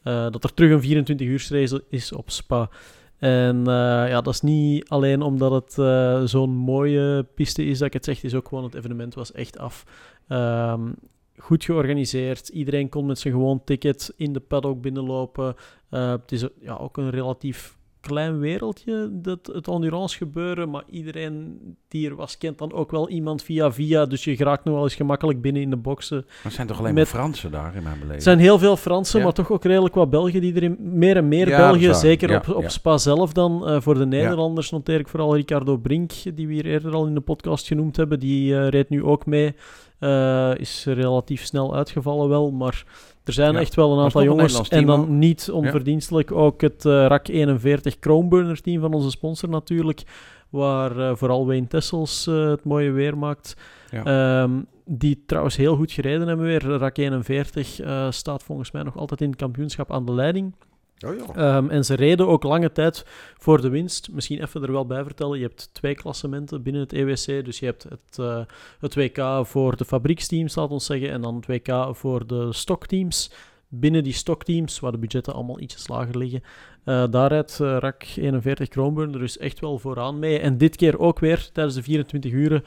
dat er terug een 24 uur race is op Spa. En eh, ja, dat is niet alleen omdat het eh, zo'n mooie piste is dat ik het zeg. Het is ook gewoon het evenement was echt af. Ehm, goed georganiseerd. Iedereen kon met zijn gewoon ticket in de paddock binnenlopen. Eh, het is ja, ook een relatief klein wereldje, dat, het endurance gebeuren. Maar iedereen die er was, kent dan ook wel iemand via via. Dus je geraakt nog wel eens gemakkelijk binnen in de boxen. Maar het zijn toch alleen Met- maar Fransen daar in mijn beleving? Er zijn heel veel Fransen, Ja. maar toch ook redelijk wat Belgen die erin... Meer en meer Ja, Belgen, zeker Ja, op. Spa zelf dan. Eh, voor de Nederlanders noteer ik vooral Ricardo Brink, die we hier eerder al in de podcast genoemd hebben. Die eh, reed nu ook mee. Eh, is relatief snel uitgevallen wel, maar er zijn Ja. echt wel een aantal een jongens. En dan niet onverdienstelijk ook het eh, RAK 41 Chromeburner team van onze sponsor natuurlijk. Waar eh, vooral Wayne Tessels eh, het mooie weer maakt. Ja. Ehm, die trouwens heel goed gereden hebben weer. RAK 41 eh, staat volgens mij nog altijd in het kampioenschap aan de leiding. Oh ja. Ehm, en ze reden ook lange tijd voor de winst. Misschien even er wel bij vertellen. Je hebt twee klassementen binnen het EWC. Dus je hebt het, eh, het WK voor de fabrieksteams, laat ons zeggen. En dan het WK voor de stokteams. Binnen die stokteams, waar de budgetten allemaal ietsjes lager liggen. eh, daar rijdt eh, RAK 41 Kroonburn er dus echt wel vooraan mee. En dit keer ook weer tijdens de 24 uren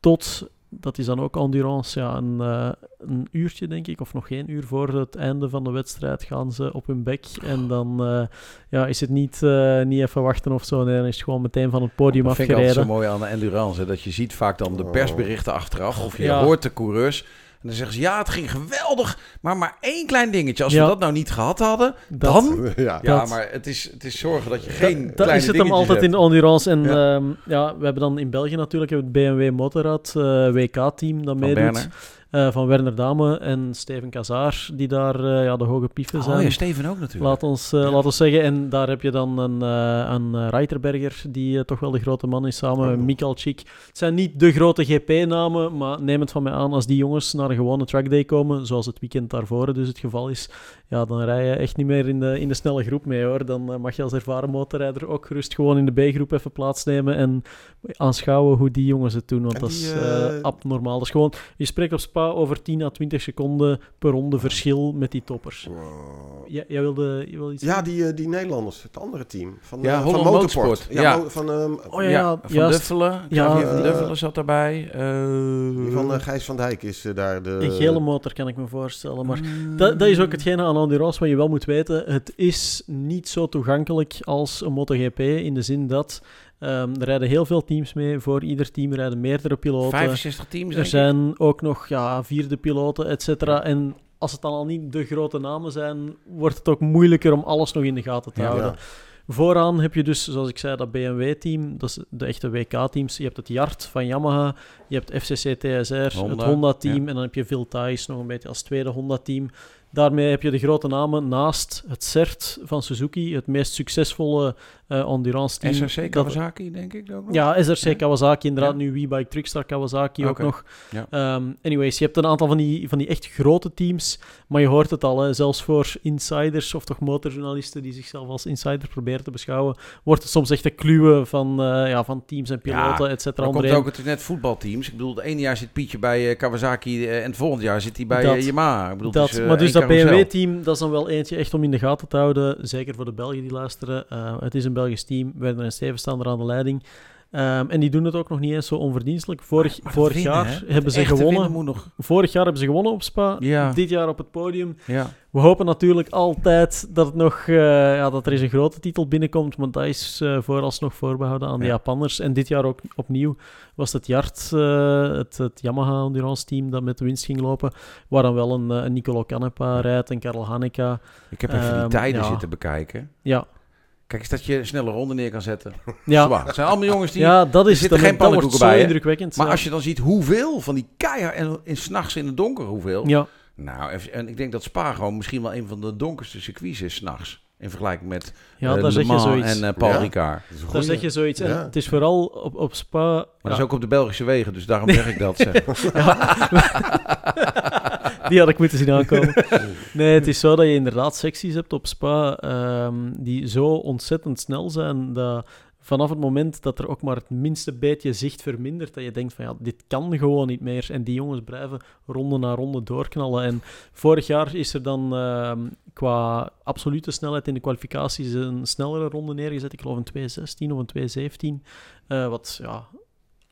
tot dat is dan ook endurance. Ja, een, eh, een uurtje, denk ik, of nog geen uur voor het einde van de wedstrijd gaan ze op hun bek. En dan eh, ja, is het niet, eh, niet even wachten of zo. Nee, dan is het gewoon meteen van het podium Dat vind ik altijd zo afgereden. mooi aan de endurance. hè, Dat je ziet vaak dan de Oh. persberichten achteraf. Of je Ja. hoort de coureurs. En dan zeggen ze, ja, het ging geweldig. Maar maar één klein dingetje. Als Ja. we dat nou niet gehad hadden, Dat- dan... *laughs* ja. Ja, Dat- maar het is, het is zorgen dat je geen Dat kleine is het hem altijd in hebt. endurance. En Ja. ja. ja, we hebben dan in België natuurlijk het BMW Motorrad eh, WK-team dat meedoet. Eh, van Werner Dame en Steven Kazaar, die daar eh, ja, de hoge pieven zijn. Oh ja, Steven ook natuurlijk. Laat ons, eh, laat ons zeggen. En daar heb je dan een, een Reiterberger, die toch wel de grote man is, samen met Mikalchik. Het zijn niet de grote GP-namen, maar neem het van mij aan, als die jongens naar een gewone trackday komen, zoals het weekend daarvoor dus het geval is, ja, dan rij je echt niet meer in de, in de snelle groep mee, hoor. Dan mag je als ervaren motorrijder ook gerust gewoon in de B-groep even plaatsnemen en aanschouwen hoe die jongens het doen, want dat is abnormaal. Dat is gewoon, je spreekt op Spa over 10 à 20 seconden per ronde verschil met die toppers. Wow. Ja, jij wilde, je wilde iets Ja, die, eh, die Nederlanders, het andere team. Van, Ja, eh, van Motorsport. Motorsport. Ja, Ja. mo- van, ehm, Oh ja, ja, van juist. Duffelen. Ja, van Duffelen zat daarbij. Eh, van Gijs van Dijk is daar de... Een gele motor kan ik me voorstellen. Maar Mm. dat, dat is ook hetgene aan endurance wat je wel moet weten. Het is niet zo toegankelijk als een MotoGP in de zin dat ehm, er rijden heel veel teams mee. Voor ieder team rijden meerdere piloten. 65 teams, Er zijn ook nog ja, vierde piloten, et cetera. En als het dan al niet de grote namen zijn, wordt het ook moeilijker om alles nog in de gaten te Ja. houden. Ja. Vooraan heb je dus, zoals ik zei, dat BMW-team. Dat is de echte WK-teams. Je hebt het Yard van Yamaha. Je hebt FCC TSR, het Honda, Honda-team. ja. En dan heb je Phil Thijs nog een beetje als tweede Honda-team. Daarmee heb je de grote namen naast het CERT van Suzuki, het meest succesvolle eh endurance-team. SRC dat- Kawasaki, denk ik ook nog. ja, SRC Ja. Kawasaki, inderdaad. Ja. Nu WeBike Trickstar Kawasaki ook nog. Ja. Ehm, anyways, je hebt een aantal van die, van die echt grote teams. Maar je hoort het al, hè, zelfs voor insiders of toch motorjournalisten die zichzelf als insider proberen te beschouwen, wordt het soms echt een kluwen van, eh, ja, van teams en piloten, et cetera. Komt ook het is net voetbalteams. Ik bedoel, het ene jaar zit Pietje bij eh, Kawasaki en het volgende jaar zit hij bij Dat- Yamaha. Ik bedoel, dat, maar dus dat. BMW-team, dat is dan wel eentje echt om in de gaten te houden. Zeker voor de Belgen die luisteren. Uh, het is een Belgisch team. Werner en Steven staan er aan de leiding. Um, en die doen het ook nog niet eens zo onverdienstelijk. Vorig, Maar vorig winnen, jaar hè? hebben ze gewonnen. winnen moet nog... Vorig jaar hebben ze gewonnen op Spa. Ja. Dit jaar op het podium. Ja. We hopen natuurlijk altijd dat, het nog, uh, ja, dat er eens een grote titel binnenkomt. Want dat is uh, vooralsnog voorbehouden aan de Ja. Japanners. En dit jaar ook opnieuw was het Yard, uh, het, het Yamaha Endurance team dat met de winst ging lopen. Waar dan wel een, een Nicolo Canepa rijdt en Karel Hanneka. Ik heb even die Ehm, tijden zitten bekijken. Ja, Kijk eens dat je een snelle ronde neer kan zetten. *laughs* ja. Zwaar. Het zijn allemaal jongens die... ja dat is zitten geen dat wordt pannenkoeken zo bij, indrukwekkend. Maar ja. als je dan ziet hoeveel van die keihard en in s'nachts in het donker hoeveel. Ja, Nou, en ik denk dat Spa gewoon misschien wel een van de donkerste circuits is s'nachts. In vergelijking met ja daar Le Mans zoiets. en eh, Paul Ja. Ricard. Goeie. zeg je zoiets. En Ja. het is vooral op, op Spa... Maar dat is ja. ook op de Belgische wegen, dus daarom *laughs* zeg ik dat. Zeg. *laughs* Die had ik moeten zien aankomen. *laughs* Nee, het is zo dat je inderdaad secties hebt op Spa ehm, die zo ontzettend snel zijn dat vanaf het moment dat er ook maar het minste beetje zicht vermindert, dat je denkt van ja, dit kan gewoon niet meer. En die jongens blijven ronde na ronde doorknallen. En vorig jaar is er dan ehm, qua absolute snelheid in de kwalificaties een snellere ronde neergezet. Ik geloof een 2.16 of een 2.17. eh, wat ja,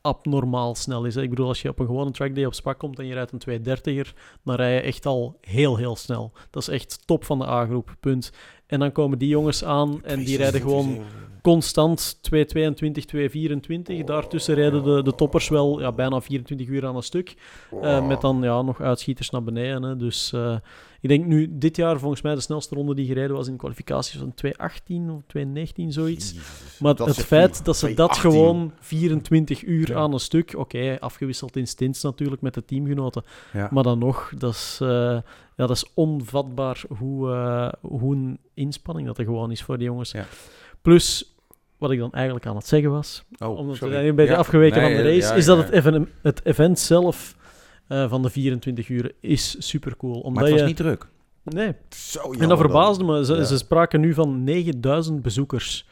abnormaal snel is. Hè. Ik bedoel, als je op een gewone trackday op Spa komt en je rijdt een 230er, dan rij je echt al heel, heel snel. Dat is echt top van de A-groep, punt. En dan komen die jongens aan en die rijden gewoon constant 222, 224. Daartussen rijden de, de toppers wel ja, bijna 24 uur aan een stuk. Eh, met dan ja, nog uitschieters naar beneden. Hè. Dus eh, ik denk nu, dit jaar volgens mij de snelste ronde die gereden was in de kwalificaties van 218 of 219, zoiets. Maar het feit dat ze dat 218. gewoon 24 uur Ja. aan een stuk, oké, afgewisseld in stints natuurlijk met de teamgenoten, Ja. maar dan nog, dat is, eh, ja, dat is onvatbaar hoe, hoe een inspanning dat er gewoon is voor die jongens. Ja. Plus, wat ik dan eigenlijk aan het zeggen was, Oh, omdat sorry. we zijn een beetje Ja. afgeweken Nee, van de race, ja, is dat het, even, het event zelf eh, van de 24 uur is super cool. Omdat Maar het was je, niet druk. Nee, Zo en dat verbaasde dan. me. Ze spraken nu van 9000 bezoekers.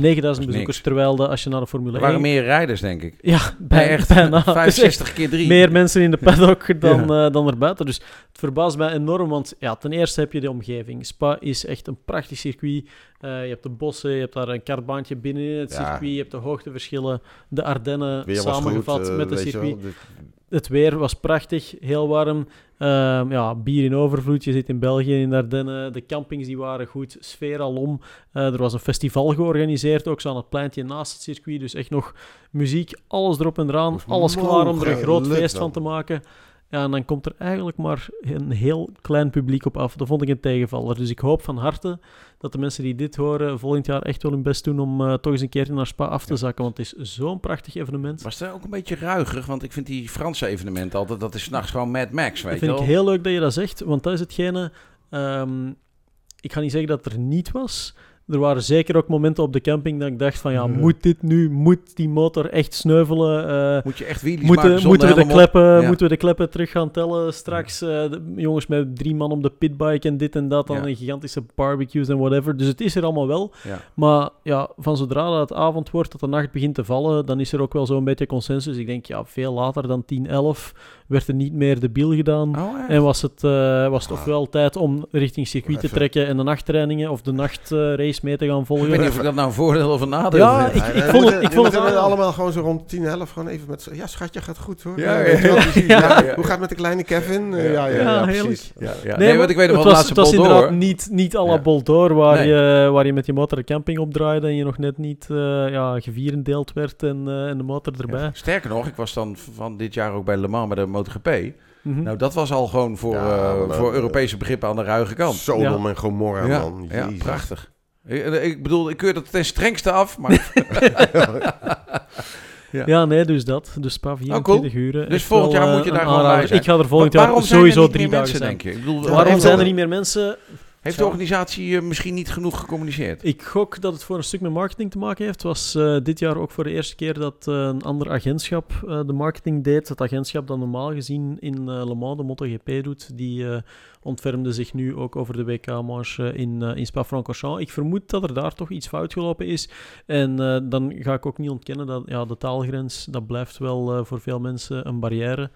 9000 Dat is bezoekers, niks. terwijl de, als je naar de Formule Er 1... waren meer rijders, denk ik. Ja, bij, echt *laughs* bijna. Het is *laughs* echt 65 keer 3. meer mensen in de paddock *laughs* dan, Ja. eh, dan erbuiten. Dus het verbaast mij enorm, want ja, ten eerste heb je de omgeving. Spa is echt een prachtig circuit. Eh, je hebt de bossen, je hebt daar een kartbaantje binnen in het Ja. circuit, je hebt de hoogteverschillen, de Ardennen Weer samengevat goed, eh, met het je circuit. wel. Het weer was prachtig, heel warm. Ehm, ja, bier in overvloed. Je zit in België, in de Ardennen. De campings die waren goed, sfeer alom. Eh er was een festival georganiseerd, ook zo aan het pleintje naast het circuit. Dus echt nog muziek, alles erop en eraan. Alles klaar om er een groot feest van te maken. Ja, en dan komt er eigenlijk maar een heel klein publiek op af. Dat vond ik een tegenvaller. Dus ik hoop van harte dat de mensen die dit horen volgend jaar echt wel hun best doen om eh, toch eens een keer naar Spa af te zakken. Want het is zo'n prachtig evenement. Was het ook een beetje ruigerig? Want ik vind die Franse evenementen altijd, dat is s'nachts gewoon Mad Max, weet Dat je vind wel. ik heel leuk dat je dat zegt, want dat is hetgene... ehm, ik ga niet zeggen dat het er niet was. Er waren zeker ook momenten op de camping dat ik dacht van ja, moet dit nu, moet die motor echt sneuvelen? Eh, Moet je echt wheelies maken moeten, zonder moeten, we de kleppen, Ja. moeten we de kleppen terug gaan tellen straks? Eh, de jongens met drie man op de pitbike en dit en dat, dan Ja. een gigantische barbecues en whatever. Dus het is er allemaal wel. Ja. Maar ja, van zodra dat het avond wordt, dat de nacht begint te vallen, dan is er ook wel zo'n beetje consensus. Ik denk, ja, veel later dan 10, 11 werd er niet meer de biel gedaan. Oh? En was het, eh, was het Ah. ofwel tijd om richting circuit te trekken en de nachttrainingen of de nachtrace mee te gaan Ik volgen? weet niet of ik dat nou een voordeel of een nadeel Ja, vind. ik- Ja, vond we het- ik vond het allemaal gewoon zo rond 10, 11 gewoon even met Ja, schatje, gaat goed hoor. Ja, Eh, ja, ja, ja, Ja, ja. Hoe gaat het met de kleine Kevin? Eh, ja, ja, Ja, ja, precies. Ja, ja. Nee, Nee, want ik weet nog het wel was, het inderdaad door. niet, niet à la Ja. Boldoor, waar, Nee. je, waar je met je motor de camping opdraaide en je nog net niet eh ja, gevierendeeld werd en, eh, en de motor erbij. Ja. Sterker nog, ik was dan van dit jaar ook bij Le Mans bij de MotoGP. Mhm. Nou, dat was al gewoon voor, Ja, eh, voor Europese begrippen aan de ruige kant. Sodom en Gomorra, ja, man. ja, prachtig. Ik, ik bedoel, ik keur dat ten strengste af, maar *laughs* *laughs* ja. Ja, nee, dus dat. Dus Spa 24 uur. Oh, Dus volgend jaar moet je daar gewoon bij zijn. Ik ga er volgend waarom jaar zijn sowieso er niet drie meer dagen mensen, zijn. denk je? Ik bedoel, Waarom zijn er niet meer mensen? Heeft de organisatie eh, misschien niet genoeg gecommuniceerd? Ik gok dat het voor een stuk met marketing te maken heeft. Het was eh, dit jaar ook voor de eerste keer dat eh, een ander agentschap de marketing deed. Het agentschap dat normaal gezien in Le Mans de MotoGP doet, die ontfermde zich nu ook over de WK-marge in, in Spa-Francorchamps. Ik vermoed dat er daar toch iets fout gelopen is. En dan ga ik ook niet ontkennen dat ja, de taalgrens, dat blijft wel voor veel mensen een barrière.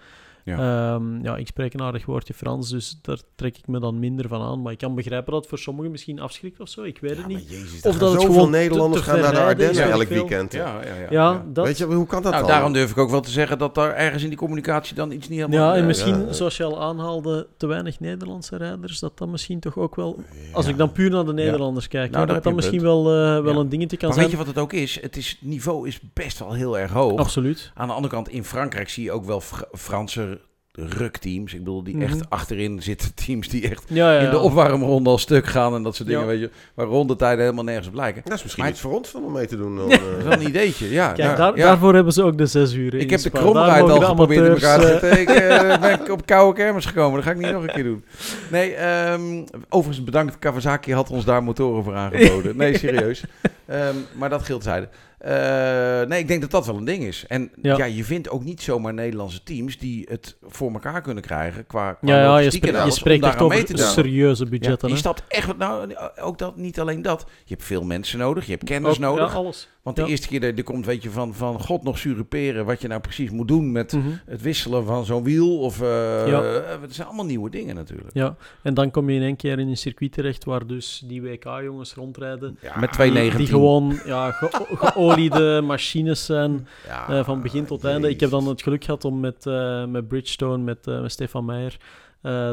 Ja. Ja. ja, ik spreek een aardig woordje Frans, dus daar trek ik me dan minder van aan. Maar ik kan begrijpen dat het voor sommigen misschien afschrikt of zo. Ik weet het Ja, niet. jezus, Of dat het gewoon Nederlanders te gaan naar de Ardennen elk veel. weekend. Ja, ja, ja. Ja, dat... Weet je, hoe kan dat Nou, dan? daarom durf ik ook wel te zeggen dat daar ergens in die communicatie dan iets niet helemaal... Ja, en eh, misschien, ja. zoals je al aanhaalde, te weinig Nederlandse rijders, dat dat misschien toch ook wel... Als Ja. ik dan puur naar de Nederlanders kijk, Nou, dat een misschien wel, eh, wel Ja. een dingetje kan Maar zijn. weet je wat het ook is? Het is? niveau is best wel heel erg hoog. Absoluut. Aan de andere kant, in Frankrijk zie je ook wel Fra- Franse rukteams. Ik bedoel, die Mhm. echt achterin zitten *laughs* teams die echt Ja, ja, in de opwarmronde al stuk gaan en dat soort dingen, Ja. weet je. Waar rondetijden helemaal nergens op lijken. Dat is misschien Maar- iets voor ons dan om mee te doen. Dan, Dat eh. is wel een ideetje, ja. Kijk, ja, daar, ja. daarvoor hebben ze ook de zes uur. Ik heb de kromrijd al de geprobeerd in elkaar te zetten. Ik eh, ben ik *laughs* op koude kermis gekomen. Dat ga ik niet nog een keer doen. Nee, ehm, overigens bedankt. Kawasaki had ons daar motoren voor aangeboden. Nee, *laughs* serieus. Ehm, maar dat geldt zijde. Eh, nee, ik denk dat dat wel een ding is. En ja. Ja. je vindt ook niet zomaar Nederlandse teams die het voor elkaar kunnen krijgen qua, qua Ja, ja, je spreekt, je alles, om spreekt echt over te serieuze Ja, budgetten. je hè. stapt echt wat nou, ook dat niet alleen dat. Je hebt veel mensen nodig, je hebt kennis Ook- nodig. Ja, alles. Want de ja. eerste keer dat je er komt, weet je van, van god nog suruperen wat je nou precies moet doen met Mhm. het wisselen van zo'n wiel. Of, eh Ja. eh, het zijn allemaal nieuwe dingen natuurlijk. Ja, en dan kom je in één keer in een circuit terecht waar dus die WK-jongens rondrijden. Met Die, 2,19. die gewoon ja, ge- *laughs* geoliede *laughs* machines zijn Ja, eh, van begin tot einde. Ik heb dan het geluk gehad om met, eh, met Bridgestone, met, eh, met Stefan Meijer,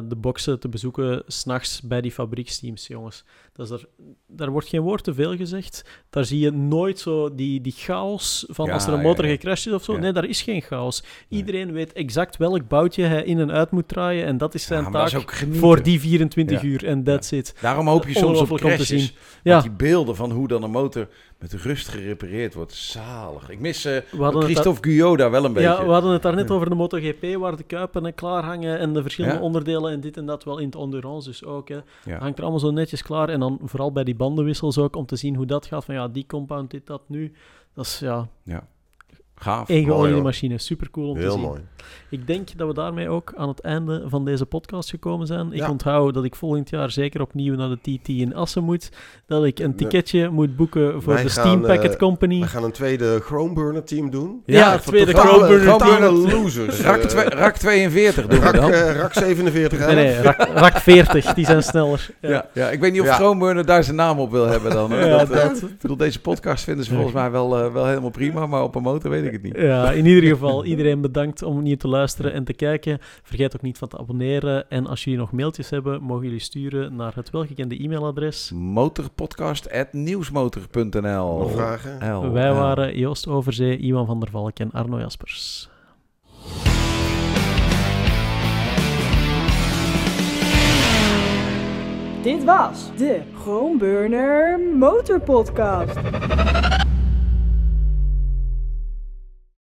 de boxen te bezoeken s'nachts bij die fabrieksteams, jongens. Dat is er, daar wordt geen woord te veel gezegd. Daar zie je nooit zo die, die chaos van Ja, als er een motor ja. gecrashed is of zo. Nee, daar is geen chaos. Iedereen weet exact welk boutje hij in en uit moet draaien en dat is zijn taak is voor die 24 Ja. uur en that's it. Daarom hoop je soms op om te crashes. zien. Ja. Ja, die beelden van hoe dan een motor met rust gerepareerd wordt, zalig. Ik mis eh, Christophe Guyot daar wel een beetje. ja, we hadden het daar net Ja. over de MotoGP, waar de kuipen en klaar hangen en de verschillende Ja. onderdelen en dit en dat wel in het endurance dus ook. Hè. Ja. hangt er allemaal zo netjes klaar. En dan vooral bij die bandenwissels ook, om te zien hoe dat gaat. Van ja, die compound, dit, dat, nu. Dat is ja, Gaaf. hoor. machine. Super cool om te Heel zien. mooi. Ik denk dat we daarmee ook aan het einde van deze podcast gekomen zijn. Ik Ja. onthoud dat ik volgend jaar zeker opnieuw naar de TT in Assen moet. Dat ik een ticketje moet boeken voor Wij de gaan, Steam Packet eh, Company. We gaan een tweede Chromeburner team doen. Ja, het tweede Chromeburner Totale team. *laughs* losers. Rak, Eh, rak 42 doen we Rak, dan. eh, Rak 47. Nee, nee, rak, rak 40, die zijn sneller. Ja. Ja, ja, ik weet niet of Ja. Schoonburner daar zijn naam op wil hebben dan. Ja, dat, dat- ik bedoel, deze podcast vinden ze Ja. volgens mij wel, wel helemaal prima, maar op een motor weet ik ik het niet. Ja, in ieder *laughs* geval, iedereen bedankt om niet te luisteren en te kijken. Vergeet ook niet van te abonneren. En als jullie nog mailtjes hebben, mogen jullie sturen naar het welgekende e-mailadres. Motorpodcast.nieuwsmotor.nl Nog vragen? L, Wij L. waren Joost Overzee, Iwan van der Valk en Arno Jaspers. Dit was de Groenburner Motorpodcast.